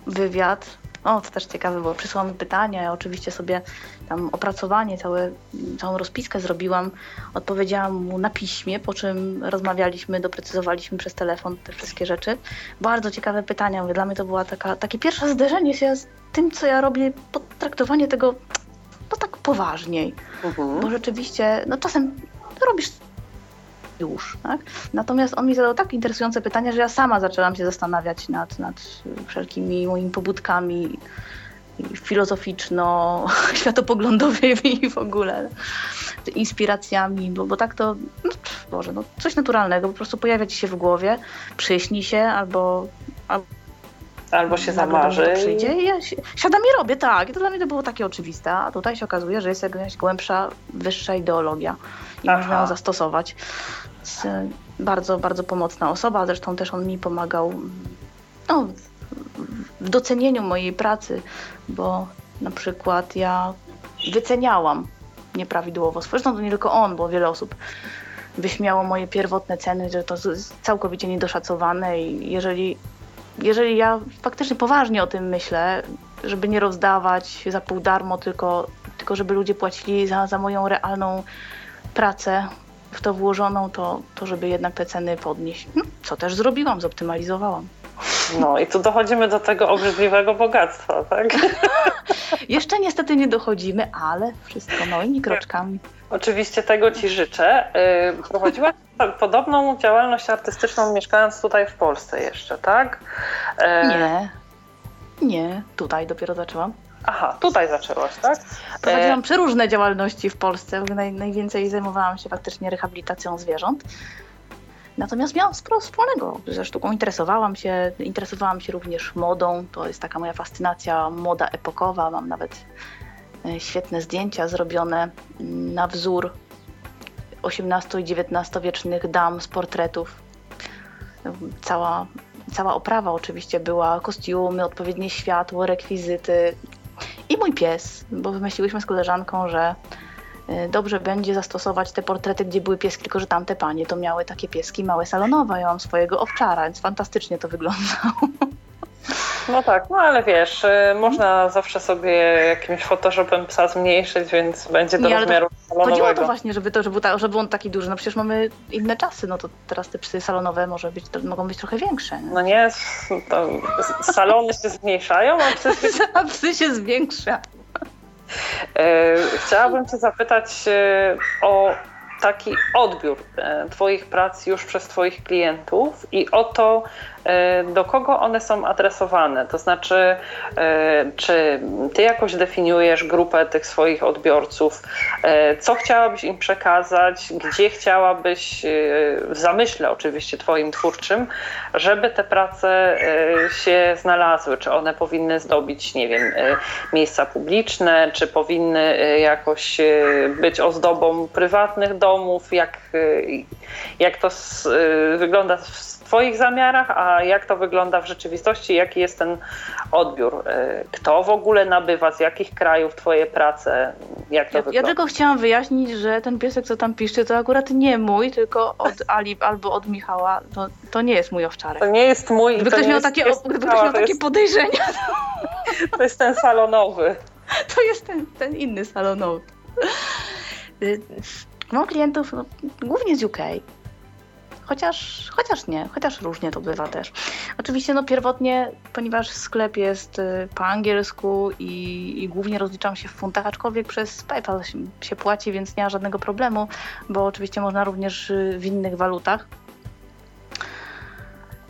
wywiad o, to też ciekawe, bo przysłał mi pytania, ja oczywiście sobie tam opracowanie, całe, całą rozpiskę zrobiłam, odpowiedziałam mu na piśmie, po czym rozmawialiśmy, doprecyzowaliśmy przez telefon te wszystkie rzeczy. Bardzo ciekawe pytania, mówię, dla mnie to było taka, takie pierwsze zderzenie się z tym, co ja robię, potraktowanie tego no tak poważniej, uh-huh. bo rzeczywiście, no czasem robisz już. Tak? Natomiast on mi zadał tak interesujące pytania, że ja sama zaczęłam się zastanawiać nad, nad wszelkimi moimi pobudkami filozoficzno-światopoglądowymi w ogóle inspiracjami, bo, bo tak to, no, Boże, no, coś naturalnego, po prostu pojawia ci się w głowie, przyśni się albo, albo Albo się zamarzy. Przyjdzie i ja siadam i robię, tak. I to dla mnie to było takie oczywiste. A tutaj się okazuje, że jest jakaś głębsza, wyższa ideologia i Aha. można ją zastosować. Bardzo, bardzo pomocna osoba. Zresztą też on mi pomagał no, w docenieniu mojej pracy, bo na przykład ja wyceniałam nieprawidłowo. Zresztą to nie tylko on, bo wiele osób wyśmiało moje pierwotne ceny, że to jest całkowicie niedoszacowane i jeżeli jeżeli ja faktycznie poważnie o tym myślę, żeby nie rozdawać za pół darmo, tylko, tylko żeby ludzie płacili za, za moją realną pracę w to włożoną, to, to żeby jednak te ceny podnieść. No, co też zrobiłam, zoptymalizowałam. No i tu dochodzimy do tego obrzydliwego bogactwa, tak? Jeszcze niestety nie dochodzimy, ale wszystko małymi kroczkami. Oczywiście tego Ci życzę. Y, prowadziłaś podobną działalność artystyczną mieszkając tutaj w Polsce jeszcze, tak? Y, nie. Nie, tutaj dopiero zaczęłam. Aha, tutaj zaczęłaś, tak? Prowadziłam y, przeróżne działalności w Polsce. Naj, najwięcej zajmowałam się faktycznie rehabilitacją zwierząt. Natomiast miałam sporo wspólnego ze sztuką. Interesowałam się, interesowałam się również modą. To jest taka moja fascynacja, moda epokowa. Mam nawet e, świetne zdjęcia zrobione na wzór XVIII i XIX wiecznych dam z portretów. Cała, cała oprawa oczywiście była, kostiumy, odpowiednie światło, rekwizyty i mój pies, bo wymyśliłyśmy z koleżanką, że Y, dobrze będzie zastosować te portrety, gdzie były pieski, tylko że tamte panie to miały takie pieski małe salonowe. Ja mam swojego owczara, więc fantastycznie to wyglądało. No tak, no ale wiesz, y, można zawsze sobie jakimś Photoshopem psa zmniejszyć, więc będzie do Nie, rozmiaru salonowego. Chodziło to właśnie, żeby, to, żeby, ta, żeby on taki duży. No przecież mamy inne czasy, no to teraz te psy salonowe może być, mogą być trochę większe. Nie? No nie, salony się zmniejszają, a psy, a psy się zwiększa. E, chciałabym Cię zapytać e, o taki odbiór e, Twoich prac już przez Twoich klientów i o to, do kogo one są adresowane. To znaczy, e, czy ty jakoś definiujesz grupę tych swoich odbiorców, e, co chciałabyś im przekazać, gdzie chciałabyś, w zamyśle oczywiście Twoim twórczym, żeby te prace się znalazły? Czy one powinny zdobić, nie wiem, miejsca publiczne, czy powinny jakoś być ozdobą prywatnych domów? Jak, jak to wygląda w Twoich zamiarach, a jak to wygląda w rzeczywistości, jaki jest ten odbiór? E, kto w ogóle nabywa, z jakich krajów Twoje prace, jak to ja, wygląda? Ja tylko chciałam wyjaśnić, że ten piesek, co tam piszczy, to akurat nie mój, tylko od Ali albo od Michała. To, to nie jest mój owczarek. To nie jest mój. Gdyby ktoś miał, takie, gdyby ktoś miał takie podejrzenia. To... jest ten salonowy. To jest ten, ten inny salonowy. Y, mam klientów no, głównie z UK, Chociaż, chociaż nie, chociaż różnie to bywa też. Oczywiście no pierwotnie, ponieważ sklep jest y, po angielsku i, i głównie rozliczam się w funtach, aczkolwiek przez PayPal się, się płaci, więc nie ma żadnego problemu, bo oczywiście można również y, w innych walutach.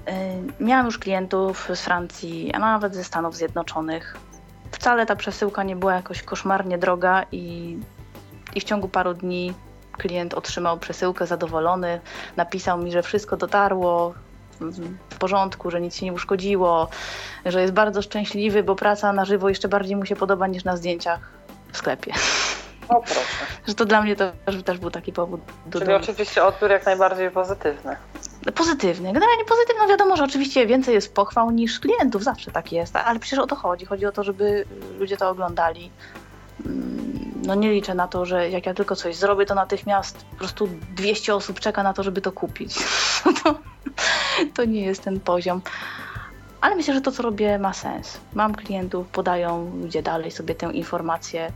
Y, miałam już klientów z Francji, a nawet ze Stanów Zjednoczonych. Wcale ta przesyłka nie była jakoś koszmarnie droga i, i w ciągu paru dni klient otrzymał przesyłkę zadowolony, napisał mi, że wszystko dotarło w porządku, że nic się nie uszkodziło, że jest bardzo szczęśliwy, bo praca na żywo jeszcze bardziej mu się podoba niż na zdjęciach w sklepie. O proszę. Że to dla mnie to też, też był taki powód. Do Czyli oczywiście odbiór jak najbardziej pozytywny. Pozytywny. Generalnie pozytywny. No wiadomo, że oczywiście więcej jest pochwał niż klientów, zawsze tak jest, ale przecież o to chodzi. Chodzi o to, żeby ludzie to oglądali no nie liczę na to, że jak ja tylko coś zrobię, to natychmiast po prostu 200 osób czeka na to, żeby to kupić. to, to nie jest ten poziom. Ale myślę, że to, co robię, ma sens. Mam klientów, podają ludzie dalej sobie tę informację.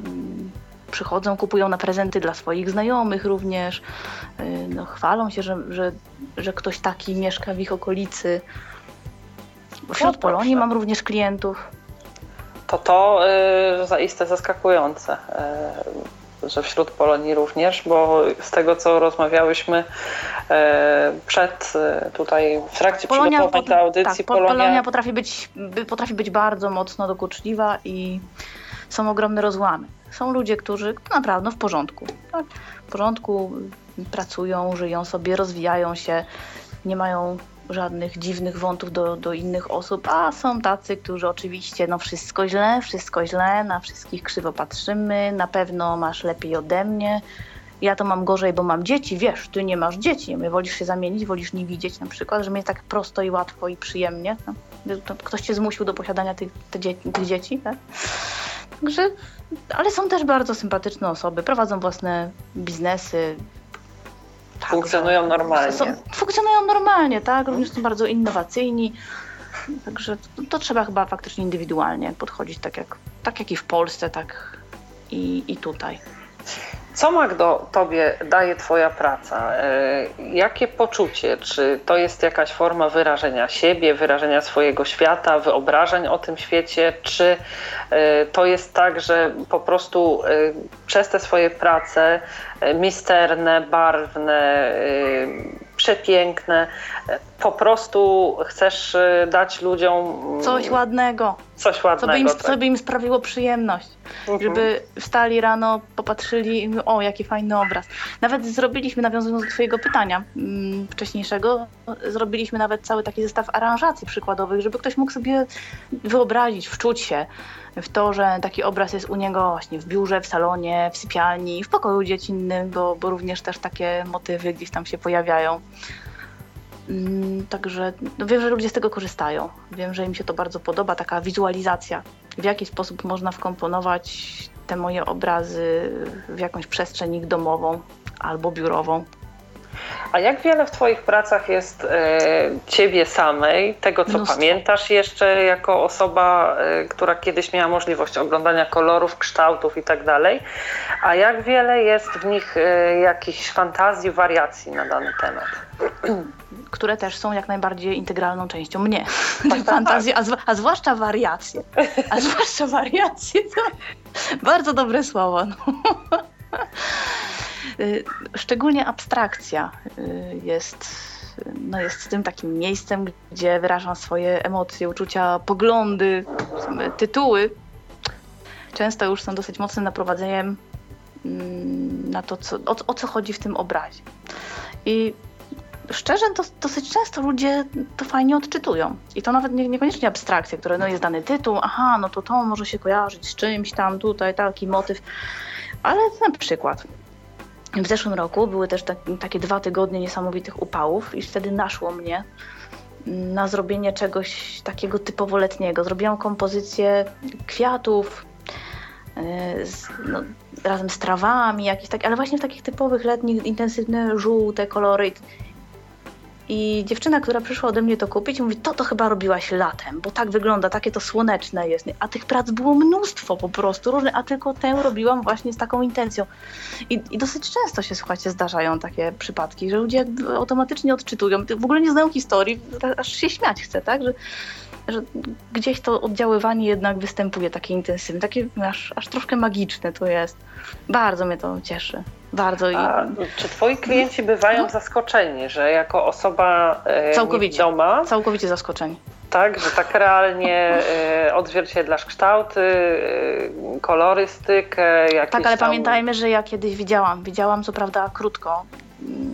Mm, przychodzą, kupują na prezenty dla swoich znajomych również. Y, no, chwalą się, że, że, że ktoś taki mieszka w ich okolicy. Wśród no, Polonii mam również klientów to to y, zaiste zaskakujące. Y, że wśród Polonii również, bo z tego co rozmawiałyśmy e, przed e, tutaj w trakcie Polonia, przygotowań do audycji, tak, Polonia... Polonia potrafi być, potrafi być bardzo mocno dokuczliwa i są ogromne rozłamy. Są ludzie, którzy naprawdę w porządku. Tak? W porządku pracują, żyją sobie, rozwijają się, nie mają żadnych dziwnych wątów do, do innych osób, a są tacy, którzy oczywiście, no wszystko źle, wszystko źle, na wszystkich krzywo patrzymy, na pewno masz lepiej ode mnie, ja to mam gorzej, bo mam dzieci, wiesz, ty nie masz dzieci, my wolisz się zamienić, wolisz nie widzieć na przykład, że mnie tak prosto i łatwo i przyjemnie, no, ktoś cię zmusił do posiadania tych, tych dzieci, tak? Także, ale są też bardzo sympatyczne osoby, prowadzą własne biznesy, tak, funkcjonują normalnie. Są, funkcjonują normalnie, tak? Również są bardzo innowacyjni. Także to, to, trzeba chyba faktycznie indywidualnie podchodzić, tak jak, tak jak i w Polsce, tak i, i tutaj. Co Magdo tobie daje twoja praca? E, jakie poczucie? Czy to jest jakaś forma wyrażenia siebie, wyrażenia swojego świata, wyobrażeń o tym świecie? Czy e, to jest tak, że po prostu e, przez te swoje prace misterne, barwne, przepiękne. Po prostu chcesz y, dać ludziom coś ładnego. Coś ładnego. Co by im, tak. co by im sprawiło przyjemność. Mhm. Żeby wstali rano, popatrzyli i o, jaki fajny obraz. Nawet zrobiliśmy, nawiązując do Twojego pytania mm, wcześniejszego, zrobiliśmy nawet cały taki zestaw aranżacji przykładowych, żeby ktoś mógł sobie wyobrazić, wczuć się w to, że taki obraz jest u niego właśnie w biurze, w salonie, w sypialni, w pokoju dziecinnym, bo, bo również też takie motywy gdzieś tam się pojawiają. Mm, także no wiem, że ludzie z tego korzystają. Wiem, że im się to bardzo podoba, taka wizualizacja, w jaki sposób można wkomponować te moje obrazy w jakąś przestrzeń ich domową albo biurową. A jak wiele w Twoich pracach jest e, Ciebie samej, tego co Mnóstwo. pamiętasz jeszcze jako osoba, e, która kiedyś miała możliwość oglądania kolorów, kształtów i tak dalej, a jak wiele jest w nich e, jakichś fantazji, wariacji na dany temat? Które też są jak najbardziej integralną częścią mnie. Tak, fantazje, a, a, zwłaszcza wariacje. A zwłaszcza wariacje to bardzo dobre słowo. No. Y, szczególnie abstrakcja y, jest, no jest tym takim miejscem, gdzie wyrażam swoje emocje, uczucia, poglądy, tytuły. Często już są dosyć mocnym naprowadzeniem mm, na to, co, o, o co chodzi w tym obrazie. I szczerze, to, dosyć często ludzie to fajnie odczytują. I to nawet nie, niekoniecznie abstrakcja, które no jest dany tytuł, aha, no to to może się kojarzyć z czymś tam, tutaj taki motyw. Ale na przykład w zeszłym roku były też tak, takie dwa tygodnie niesamowitych upałów i wtedy naszło mnie na zrobienie czegoś takiego typowo letniego. Zrobiłam kompozycję kwiatów e, z, no, razem z trawami, jakieś tak, ale właśnie w takich typowych letnich, intensywne żółte kolory. I dziewczyna, która przyszła ode mnie to kupić, mówi, to to chyba robiłaś latem, bo tak wygląda, takie to słoneczne jest. A tych prac było mnóstwo po prostu, różne, a tylko tę robiłam właśnie z taką intencją. I, I, dosyć często się, słuchajcie, zdarzają takie przypadki, że ludzie automatycznie odczytują, w ogóle nie znają historii, aż się śmiać chce, tak? Że, że gdzieś to oddziaływanie jednak występuje takie intensywne, takie aż, aż troszkę magiczne to jest. Bardzo mnie to cieszy. Bardzo. A czy twoi klienci bywają no. zaskoczeni, że jako osoba e, całkowicie, doma... Całkowicie zaskoczeni. Tak, że tak realnie e, odzwierciedlasz kształty, e, kolorystykę. Tak, ale tam... pamiętajmy, że ja kiedyś widziałam, widziałam co prawda krótko,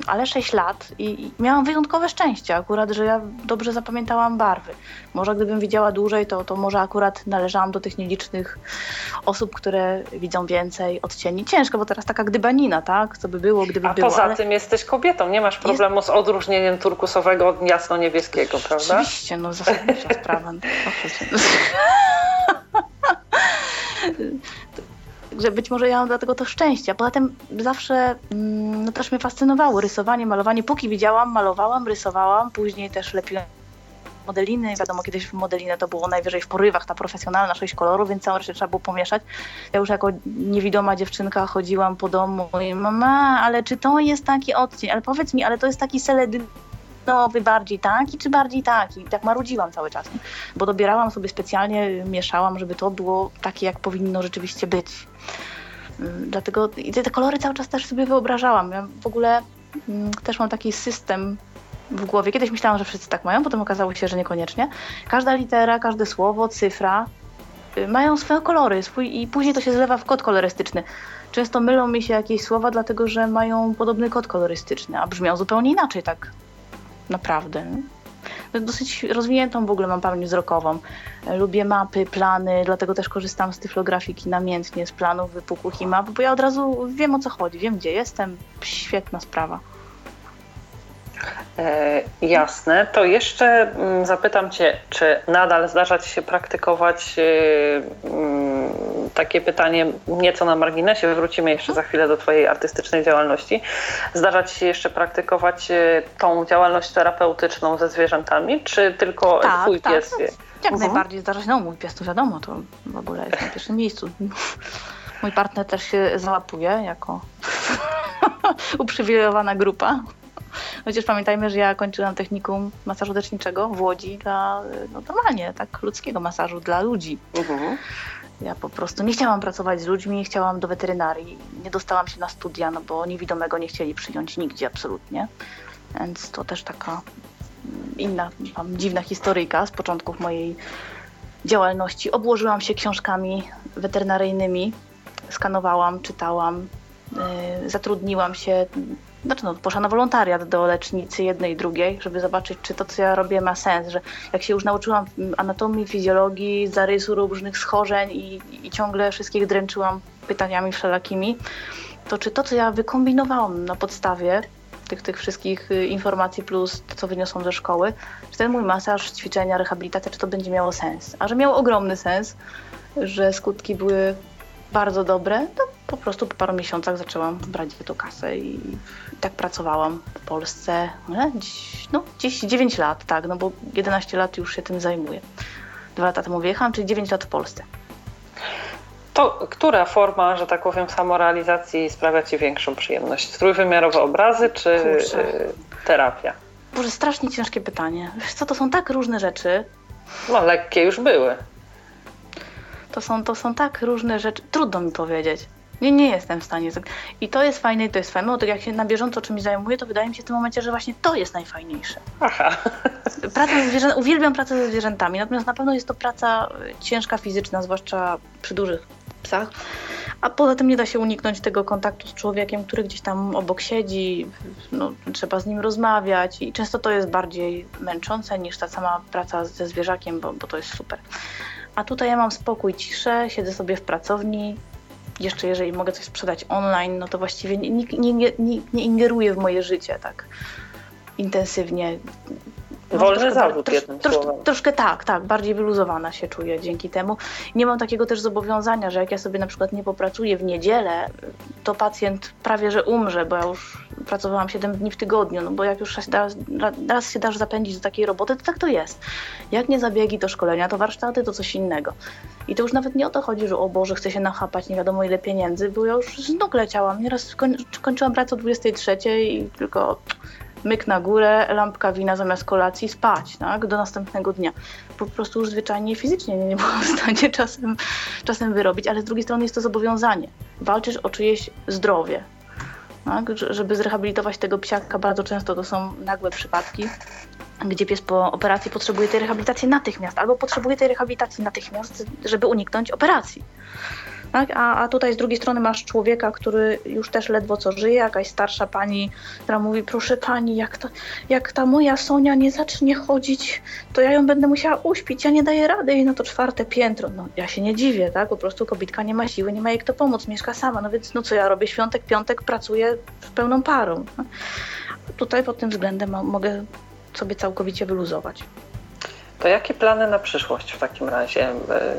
ale 6 lat i miałam wyjątkowe szczęście akurat, że ja dobrze zapamiętałam barwy. Może gdybym widziała dłużej, to, to może akurat należałam do tych nielicznych osób, które widzą więcej odcieni. Ciężko, bo teraz taka gdybanina, tak? Co by było, gdyby A było. A poza ale... tym jesteś kobietą, nie masz problemu Jest... z odróżnieniem turkusowego od jasno-niebieskiego, prawda? Oczywiście, no zasadnicza sprawa. No, że być może ja mam dlatego to szczęście. Poza tym zawsze mm, no, też mnie fascynowało rysowanie, malowanie. Póki widziałam, malowałam, rysowałam, później też lepiłam modeliny. Wiadomo, kiedyś modelinę to było najwyżej w porywach, ta profesjonalna, sześć kolorów, więc całą resztę trzeba było pomieszać. Ja już jako niewidoma dziewczynka chodziłam po domu i mama, ale czy to jest taki odcień? Ale powiedz mi, ale to jest taki seledyn nowy, bardziej taki, czy bardziej taki. I tak marudziłam cały czas, bo dobierałam sobie specjalnie, mieszałam, żeby to było takie, jak powinno rzeczywiście być. Mm, dlatego i te kolory cały czas też sobie wyobrażałam. Ja w ogóle mm, też mam taki system w głowie. Kiedyś myślałam, że wszyscy tak mają, potem okazało się, że niekoniecznie. Każda litera, każde słowo, cyfra y, mają swoje kolory swój, i później to się zlewa w kod kolorystyczny. Często mylą mi się jakieś słowa, dlatego że mają podobny kod kolorystyczny, a brzmią zupełnie inaczej tak naprawdę. Dosyć rozwiniętą w ogóle mam pamięć wzrokową. Lubię mapy, plany, dlatego też korzystam z tyflografiki namiętnie, z planów wypukłych i map, bo ja od razu wiem o co chodzi, wiem gdzie jestem. Świetna sprawa. E, jasne. To jeszcze mm, zapytam Cię, czy nadal zdarza Ci się praktykować e, mm, takie pytanie nieco na marginesie, wrócimy jeszcze za chwilę do Twojej artystycznej działalności. Zdarza Ci się jeszcze praktykować e, tą działalność terapeutyczną ze zwierzętami, czy tylko tak, Twój tak, pies? Jak mhm. najbardziej zdarza się. No mój pies to wiadomo, to w ogóle jest na pierwszym miejscu. Mój partner też się załapuje jako uprzywilejowana grupa. Chociaż pamiętajmy, że ja kończyłam technikum masażu leczniczego w Łodzi dla, no normalnie, tak, ludzkiego masażu dla ludzi. Mhm. Ja po prostu nie chciałam pracować z ludźmi, nie chciałam do weterynarii. Nie dostałam się na studia, no bo niewidomego nie chcieli przyjąć nigdzie absolutnie. Więc to też taka inna, tam, dziwna historyjka z początków mojej działalności. Obłożyłam się książkami weterynaryjnymi, skanowałam, czytałam, yy, zatrudniłam się znaczy no, poszła na wolontariat do lecznicy jednej i drugiej, żeby zobaczyć, czy to, co ja robię, ma sens, że jak się już nauczyłam anatomii, fizjologii, zarysu różnych schorzeń i, i ciągle wszystkich dręczyłam pytaniami wszelakimi, to czy to, co ja wykombinowałam na podstawie tych, tych wszystkich y, informacji plus to, co wyniosłam ze szkoły, czy ten mój masaż, ćwiczenia, rehabilitacja, czy to będzie miało sens. A że miało ogromny sens, że skutki były bardzo dobre, to po prostu po paru miesiącach zaczęłam brać to kasę i, tak pracowałam w Polsce, no, no gdzieś 9 lat, tak, no bo 11 lat już się tym zajmuję. Dwa lata temu wyjechałam, czyli 9 lat w Polsce. To która forma, że tak powiem, samorealizacji sprawia Ci większą przyjemność? Trójwymiarowe obrazy czy Kurczę. terapia? Boże, strasznie ciężkie pytanie. Wiesz co, to są tak różne rzeczy. No, lekkie już były. To są, to są tak różne rzeczy. Trudno mi powiedzieć. Nie, nie jestem w stanie. I to jest fajne i to jest fajne. Bo tak jak się na bieżąco czymś zajmuję, to wydaje mi się w tym momencie, że właśnie to jest najfajniejsze. Aha. Praca ze zwierzę... Uwielbiam pracę ze zwierzętami, natomiast na pewno jest to praca ciężka fizyczna, zwłaszcza przy dużych psach. A poza tym nie da się uniknąć tego kontaktu z człowiekiem, który gdzieś tam obok siedzi, no, trzeba z nim rozmawiać i często to jest bardziej męczące niż ta sama praca ze zwierzakiem, bo, bo to jest super. A tutaj ja mam spokój, ciszę, siedzę sobie w pracowni. Jeszcze jeżeli mogę coś sprzedać online, no to właściwie nikt nie, nie, nie, nie ingeruje w moje życie tak intensywnie. Wolny troszkę, zawód, trosz, jednym trosz, słowem. Troszkę tak, tak, bardziej wyluzowana się czuję dzięki temu. Nie mam takiego też zobowiązania, że jak ja sobie na przykład nie popracuję w niedzielę, to pacjent prawie że umrze, bo ja już pracowałam 7 dni w tygodniu, no bo jak już raz, raz się dasz zapędzić do takiej roboty, to tak to jest. Jak nie zabiegi, to szkolenia, to warsztaty, to coś innego. I to już nawet nie o to chodzi, że o Boże, chcę się nachapać nie wiadomo ile pieniędzy, bo ja już z nóg leciałam. Nieraz kończyłam pracę o 23 i tylko myk na górę, lampka wina zamiast kolacji, spać, tak, do następnego dnia. Po prostu już zwyczajnie fizycznie nie, byłam w stanie czasem, czasem wyrobić, ale z drugiej strony jest to zobowiązanie. Walczysz o czyjeś zdrowie, tak? Żeby zrehabilitować tego psiaka, bardzo często to są nagłe przypadki, gdzie pies po operacji potrzebuje tej rehabilitacji natychmiast, albo potrzebuje tej rehabilitacji natychmiast, żeby uniknąć operacji. Tak? A, a tutaj z drugiej strony masz człowieka, który już też ledwo co żyje, jakaś starsza pani, która mówi, proszę pani, jak, to, jak ta moja Sonia nie zacznie chodzić, to ja ją będę musiała uśpić, ja nie daję rady jej na to czwarte piętro. No ja się nie dziwię, tak? Po prostu kobitka nie ma siły, nie ma jej kto pomóc, mieszka sama, no więc no co ja robię, świątek, piątek pracuję w pełną parą. No? Tutaj pod tym względem mogę sobie całkowicie wyluzować. To jakie plany na przyszłość w takim razie? E,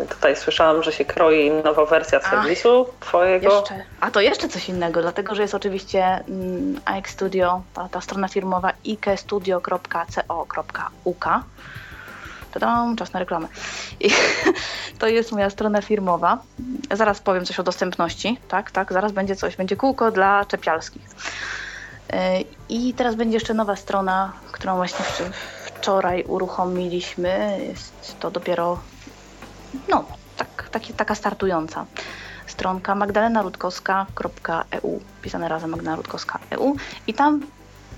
tutaj słyszałam, że się kroi nowa wersja serwisu Ach, twojego. Jeszcze. A to jeszcze coś innego, dlatego że jest oczywiście mm, AX Studio, ta, ta strona firmowa ikestudio.co.uk. Tadam, czas na reklamę. I to jest moja strona firmowa. Zaraz powiem coś o dostępności. Tak, tak, zaraz będzie coś. Będzie kółko dla czepialskich. E, I teraz będzie jeszcze nowa strona, którą właśnie wczoraj uruchomiliśmy. Jest to dopiero no, tak, taki, taka startująca stronka magdalenarutkowska.eu, pisane razem magdalenarutkowska.eu i tam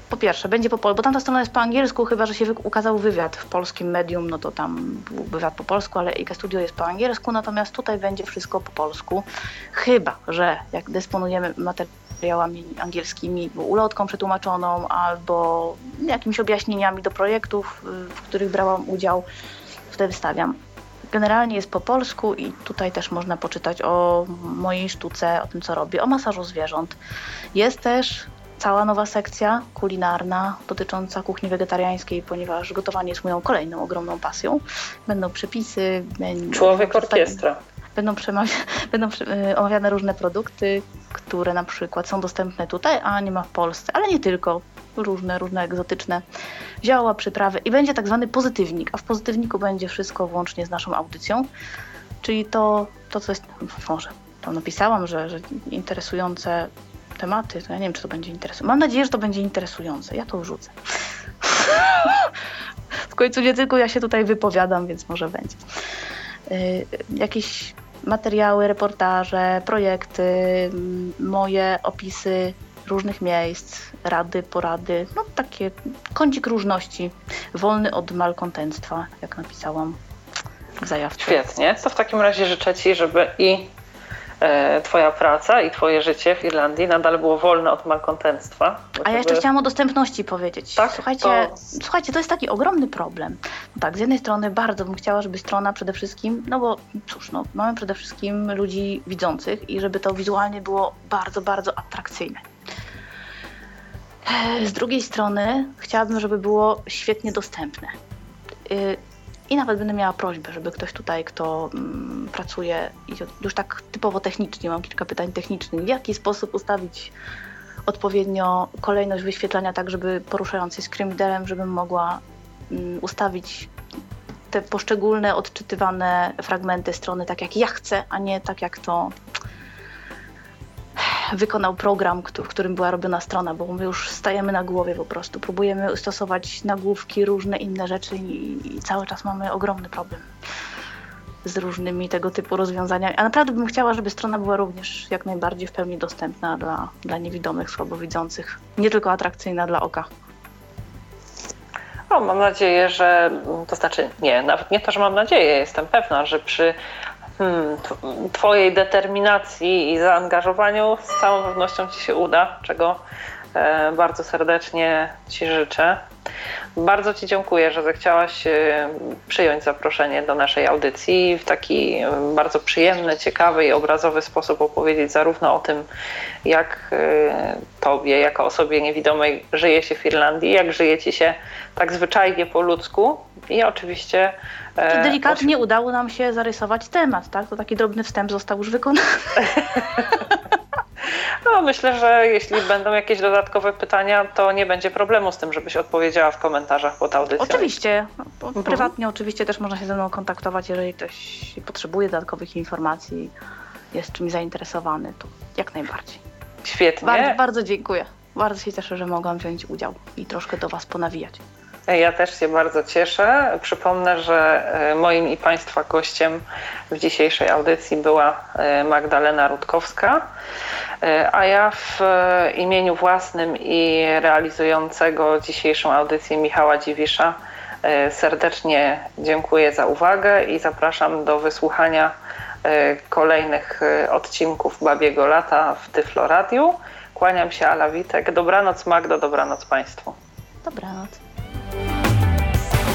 po pierwsze, będzie po polsku, bo tamta strona jest po angielsku, chyba że się ukazał wywiad w polskim medium, no to tam był wywiad po polsku, ale IK Studio jest po angielsku, natomiast tutaj będzie wszystko po polsku. Chyba, że jak dysponujemy materiałami angielskimi, ulotką przetłumaczoną albo jakimiś objaśnieniami do projektów, w których brałam udział, wtedy wystawiam. Generalnie jest po polsku i tutaj też można poczytać o mojej sztuce, o tym co robię, o masażu zwierząt. Jest też cała nowa sekcja kulinarna dotycząca kuchni wegetariańskiej, ponieważ gotowanie jest moją kolejną ogromną pasją. Będą przepisy. Człowiek orkiestra. Będą, będą y, omawiane różne produkty, które na przykład są dostępne tutaj, a nie ma w Polsce, ale nie tylko. Różne, różne egzotyczne zioła, przyprawy i będzie tak zwany pozytywnik, a w pozytywniku będzie wszystko włącznie z naszą audycją, czyli to, to co jest, może tam napisałam, że, że interesujące tematy, to ja nie wiem, czy to będzie interesujące. Mam nadzieję, że to będzie interesujące. Ja to wrzucę. w końcu nie tylko ja się tutaj wypowiadam, więc może będzie. Yy, jakieś materiały, reportaże, projekty, moje opisy różnych miejsc, rady, porady, no takie kącik różności, wolny od malkontentstwa, jak napisałam w zajawce. Świetnie, to w takim razie życzę Ci, żeby i twoja praca i twoje życie w Irlandii nadal było wolne od malkontentstwa. A ja jeszcze chciałam o dostępności powiedzieć. Tak? Słuchajcie, to... słuchajcie, to jest taki ogromny problem. No tak, z jednej strony bardzo bym chciała, żeby strona przede wszystkim, no bo cóż, no, mamy przede wszystkim ludzi widzących i żeby to wizualnie było bardzo, bardzo atrakcyjne. E, z drugiej strony chciałabym, żeby było świetnie dostępne. I nawet będę miała prośbę, żeby ktoś tutaj, kto mm, pracuje już tak typowo technicznie, mam kilka pytań technicznych, w jaki sposób ustawić odpowiednio kolejność wyświetlania, tak żeby poruszając się screen żebym mogła mm, ustawić te poszczególne odczytywane fragmenty strony tak jak ja chcę, a nie tak jak to wykonał program, w którym była robiona strona, bo my już stajemy na głowie po prostu. Próbujemy stosować nagłówki, różne inne rzeczy i, i cały czas mamy ogromny problem z różnymi tego typu rozwiązaniami. A naprawdę bym chciała, żeby strona była również jak najbardziej w pełni dostępna dla, dla niewidomych, słabowidzących. Nie tylko atrakcyjna dla oka. O, mam nadzieję, że to znaczy nie, nawet nie to, że mam nadzieję, jestem pewna, że przy hmm, Twojej determinacji i zaangażowaniu z całą pewnością Ci się uda, czego e, bardzo serdecznie Ci życzę. Bardzo Ci dziękuję, że zechciałaś e, przyjąć zaproszenie do naszej audycji i w taki e, bardzo przyjemny, ciekawy i obrazowy sposób opowiedzieć zarówno o tym, jak Tobie, jako osobie niewidomej, żyje się w Irlandii, jak żyje Ci się tak zwyczajnie po ludzku i oczywiście to delikatnie udało nam się zarysować temat, tak? To taki drobny wstęp został już wykonany. No, myślę, że jeśli będą jakieś dodatkowe pytania, to nie będzie problemu z tym, żebyś odpowiedziała w komentarzach pod audycją. Oczywiście. Mhm. Prywatnie oczywiście też można się ze mną kontaktować, jeżeli ktoś potrzebuje dodatkowych informacji, jest czymś zainteresowany, to jak najbardziej. Świetnie. Bardzo, bardzo dziękuję. Bardzo się cieszę, że mogłam wziąć udział i troszkę do Was ponawijać. Ja też się bardzo cieszę. Przypomnę, że e, moim i Państwa gościem w dzisiejszej audycji była e, Magdalena Rutkowska, e, a ja w imieniu własnym i realizującego dzisiejszą audycję Michała Dziwisza serdecznie dziękuję za uwagę i zapraszam do wysłuchania kolejnych odcinków Babiego Lata w Tyflo Radiu. Kłaniam się, Ala Witek. Dobranoc Magdo, dobranoc Państwu. Dobranoc.